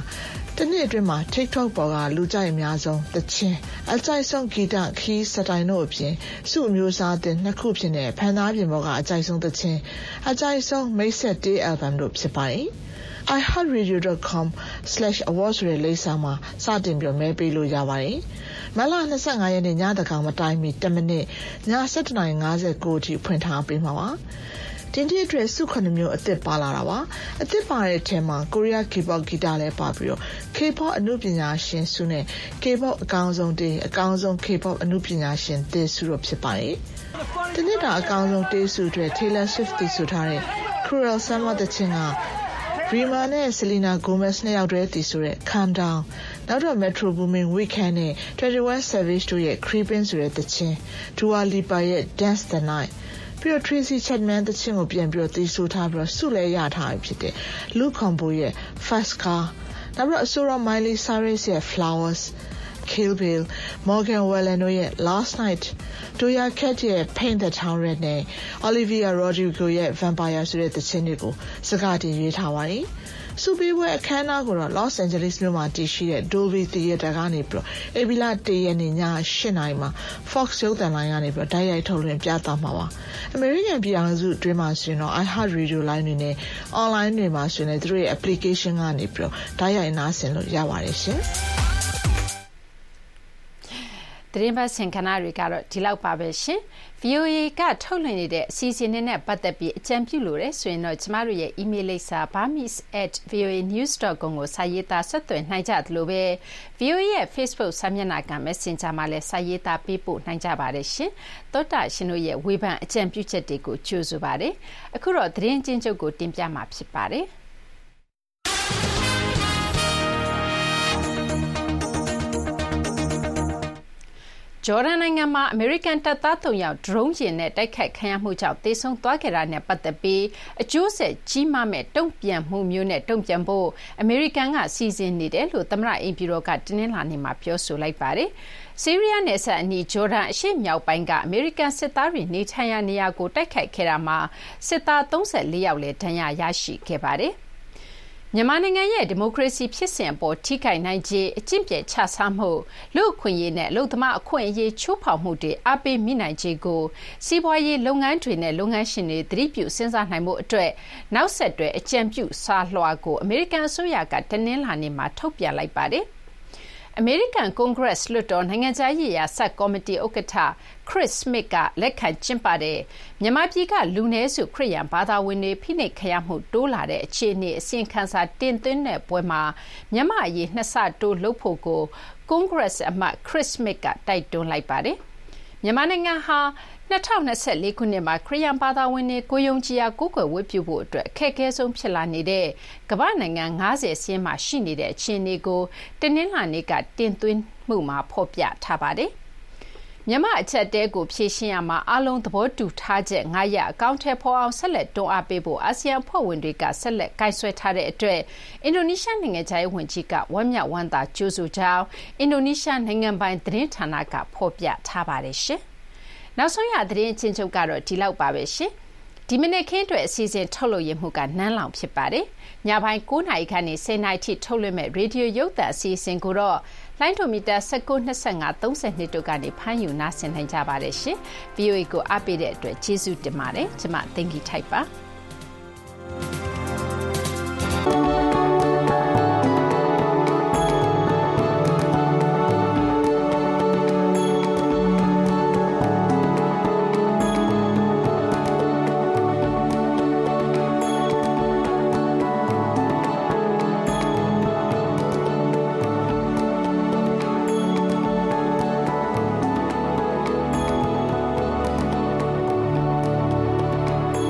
တနေ့အတွင်းမှာ TikTok ပေါ်ကလူကြိုက်အများဆုံးသချင်းအကြိုက်ဆုံးဂီတခီးစတိုင်တို့အပြင်စုအမျိုးစားတဲ့နှစ်ခုဖြစ်တဲ့ဖန်သားပြင်ပေါ်ကအကြိုက်ဆုံးသချင်းအကြိုက်ဆုံးမိတ်ဆက်တေး album တို့ဖြစ်ပါတယ်။ iheartradio.com/awards ဆိုတဲ့လိပ်စာမှာစတင်ပြီးမဲပေးလို့ရပါတယ်။မလ25ရက်နေ့ညတကောင်မတိုင်းမီ10မိနစ်ည7:59အထိဖွင့်ထားပေးမှာပါ။တင်တဲ့အတွက်စု9မျိုးအသစ်ပါလာတာပါအသစ်ပါတဲ့အထက်မှာကိုရီးယား K-pop ဂီတလည်းပါပြီးတော့ K-pop အမှုပညာရှင်စုနဲ့ K-pop အကောင်းဆုံးတေးအကောင်းဆုံး K-pop အမှုပညာရှင်တေးစုတို့ဖြစ်ပါတယ်။ဒီနေ့တာအကောင်းဆုံးတေးစုတွေ Taylor Swift တီးဆိုထားတဲ့ Cruel Summer တခြင်းက ရီမာနဲ့ဆယ်လီနာဂိုမက်စ်နှစ်ယောက်တည်းတည်ဆိုတဲ့ Calm Down နောက်တော့ Metro Boomin Weekend နဲ့21 Savage တို့ရဲ့ Creeping ဆိုတဲ့သချင်း Dua Lipa ရဲ့ Dance the Night ပြီးတော့ Tracy Chapman သချင်းကိုပြန်ပြီးတော့တီးဆိုထားပြီးတော့ဆုလည်းရထားပြီဖြစ်တဲ့ Luke Combo ရဲ့ Fast Car နောက်ပြီးတော့အဆိုတော် Miley Cyrus ရဲ့ Flowers Kill Bill, Morgan Wallen တို့ရဲ့ Last Night, Doja Cat ရဲ့ Paint the Town Red နဲ့ Olivia Rodrigo ရဲ့ Vampire ဆိုတဲ့သချင်းတွေကိုစကားတင်ရွေးထားပါတယ်။စူပီပွဲအခမ်းအနားကိုတော့ Los Angeles မြို့မှာတည်ရှိတဲ့ Dolby Theatre ကနေပြီးတော့အေဗီလာတရက်နေ့ည8နာရီမှာ Fox ရုပ်သံလိုင်းကနေပြီးတော့တိုက်ရိုက်ထုတ်လွှင့်ပြသမှာပါ။ American ပြည်အောင်စုအတွင်းမှာဆိုရင်တော့ iHeart Radio line တွေနဲ့ online တွေမှာဆိုရင်လည်းသူတို့ရဲ့ application ကနေပြီးတော့တိုက်ရိုက်နားဆင်လို့ရပါတယ်ရှင်။ သတင်းပတ်ဆင်ခဏတွေကတော့ဒီလောက်ပါပဲရှင်။ VOA ကထုတ်လွှင့်နေတဲ့အစီအစဉ်တွေနဲ့ပတ်သက်ပြီးအကြံပြုလိုတယ်ဆိုရင်တော့ကျမတို့ရဲ့ email လိပ်စာ burmese@voanews.com ကိုစာရေးသားဆက်သွယ်နိုင်ကြသလိုပဲ VOA ရဲ့ Facebook စာမျက်နှာက Messenger မှာလည်းစာရေးသားပေးပို့နိုင်ကြပါတယ်ရှင်။သောတာရှင်တို့ရဲ့ဝေဖန်အကြံပြုချက်တွေကိုကြိုဆိုပါတယ်။အခုတော့သတင်းချင်းချုပ်ကိုတင်ပြမှာဖြစ်ပါတယ်။ ဂျော်ဒန်နိုင်ငံမှာ အမေရိကန်တပ်သား ၃ ယောက် ဒရုန်းယာဉ်နဲ့ တိုက်ခိုက်ခံရမှုကြောင့် သေဆုံးသွားခဲ့တာနဲ့ ပတ်သက်ပြီး အကျိုးဆက်ကြီးမားမယ့် တုံ့ပြန်မှုမျိုးနဲ့ တုံ့ပြန်ဖို့ အမေရိကန်က စီစဉ်နေတယ်လို့ သမ္မတ အိမ်ဖြူတော်က တနင်္လာနေ့မှာ ပြောဆိုလိုက်ပါတယ်။ဆီးရီးယားနယ်စပ်အနီး ဂျော်ဒန် အရှေ့မြောက်ပိုင်းက အမေရိကန်စစ်သားတွေ နေထိုင်ရာနေရာကို တိုက်ခိုက်ခဲ့တာမှာ စစ်သား ၃၄ ယောက်လည်း ဒဏ်ရာရရှိခဲ့ပါတယ်။ မြန်မာနိုင်ငံရဲ့ဒီမိုကရေစီဖြစ်စဉ်အပေါ်ထိခိုက်နိုင်ခြေအကျင့်ပျက်ခြစားမှုလူ့အခွင့်အရေးနဲ့အလုပ်သမားအခွင့်အရေးချိုးဖောက်မှုတွေအားပေးမိနိုင်ခြေကိုစီးပွားရေးလုပ်ငန်းတွေနဲ့လုပ်ငန်းရှင်တွေသတိပြုစဉ်းစားနိုင်မှုအတွက်နောက်ဆက်တွဲအကြံပြုစာလွှာကိုအမေရိကန်အစိုးရကတနင်္လာနေ့မှာထုတ်ပြန်လိုက်ပါတယ်။အမေရိကန်ကွန်ဂရက်လွှတ်တော်နိုင်ငံခြားရေးရာဆပ်ကော်မတီဥက္ကဋ္ဌ Chris Smith ကလက်ခံကျင်းပတဲ့မြန်မာပြည်ကလူနည်းစုခရစ်ယာန်ဘာသာဝင်တွေဖိနှိပ်ခံရမှုတိုးလာတဲ့အခြေအနေအစီရင်ခံစာတင်သွင်းတဲ့ပွဲမှာမြန်မာ့အရေးနှစ်ဆတိုးလုပ်ဖို့ကိုကွန်ဂရက်အမတ် Chris Smith ကတိုက်တွန်းလိုက်ပါတယ်။မြန်မာနိုင်ငံဟာ2024ခုနှစ်မှာခရစ်ယာန်ဘာသာဝင်တွေကိုယုံကြည်ရာကိုးကွယ်ဝတ်ပြုဖို့အတွက်အခက်အခဲဆုံးဖြစ်လာနေတဲ့ကမ္ဘာနိုင်ငံ90ဆင်းမှာရှိနေတဲ့အခြေအနေကို တင်းနှင်းလာနေကတင်သွင်းမှုမှာဖော်ပြထားပါတယ်။ မြန်မာအချက်တဲကိုဖြည့်ရှင်းရမှာအလုံးသဘောတူထားချက်9ရက်အကောင့်ထဲပေါ်အောင်ဆက်လက်တွန်းအားပေးဖို့အာဆီယံဖွဲ့ဝင်တွေကဆက်လက်ကင်ဆွဲထားတဲ့အတွက်အင်ဒိုနီးရှားနိုင်ငံခြားရေးဝန်ကြီးကဝမ်းမြောက်ဝမ်းသာကြိုးဆိုကြောင်းအင်ဒိုနီးရှားနိုင်ငံပိုင်သတင်းဌာနကဖော်ပြထားပါတယ်ရှင်။နောက်ဆုံးရသတင်းအချင်းချုပ်ကတော့ဒီလောက်ပါပဲရှင်ဒီမနေ့ခင်းအတွက်အစီအစဉ်ထုတ်လို့ရမှုကနန်းလောင်ဖြစ်ပါတယ်ညပိုင်း9နာရီခန့်နေ10နာရီထိထုတ်လွှင့်မဲ့ရေဒီယိုရုပ်သံအစီအစဉ်ကိုတော့ လိုင်းဒိုမီတာ19 25 30နှစ်တို့ကနေဖမ်းယူနားဆင်နိုင်ကြပါတယ်ရှင်။ VOA ကိုအားပေးတဲ့အတွက်ကျေးဇူးတင်ပါတယ်။ကျွန်မသိင်္ဂီထိုက်ပါ။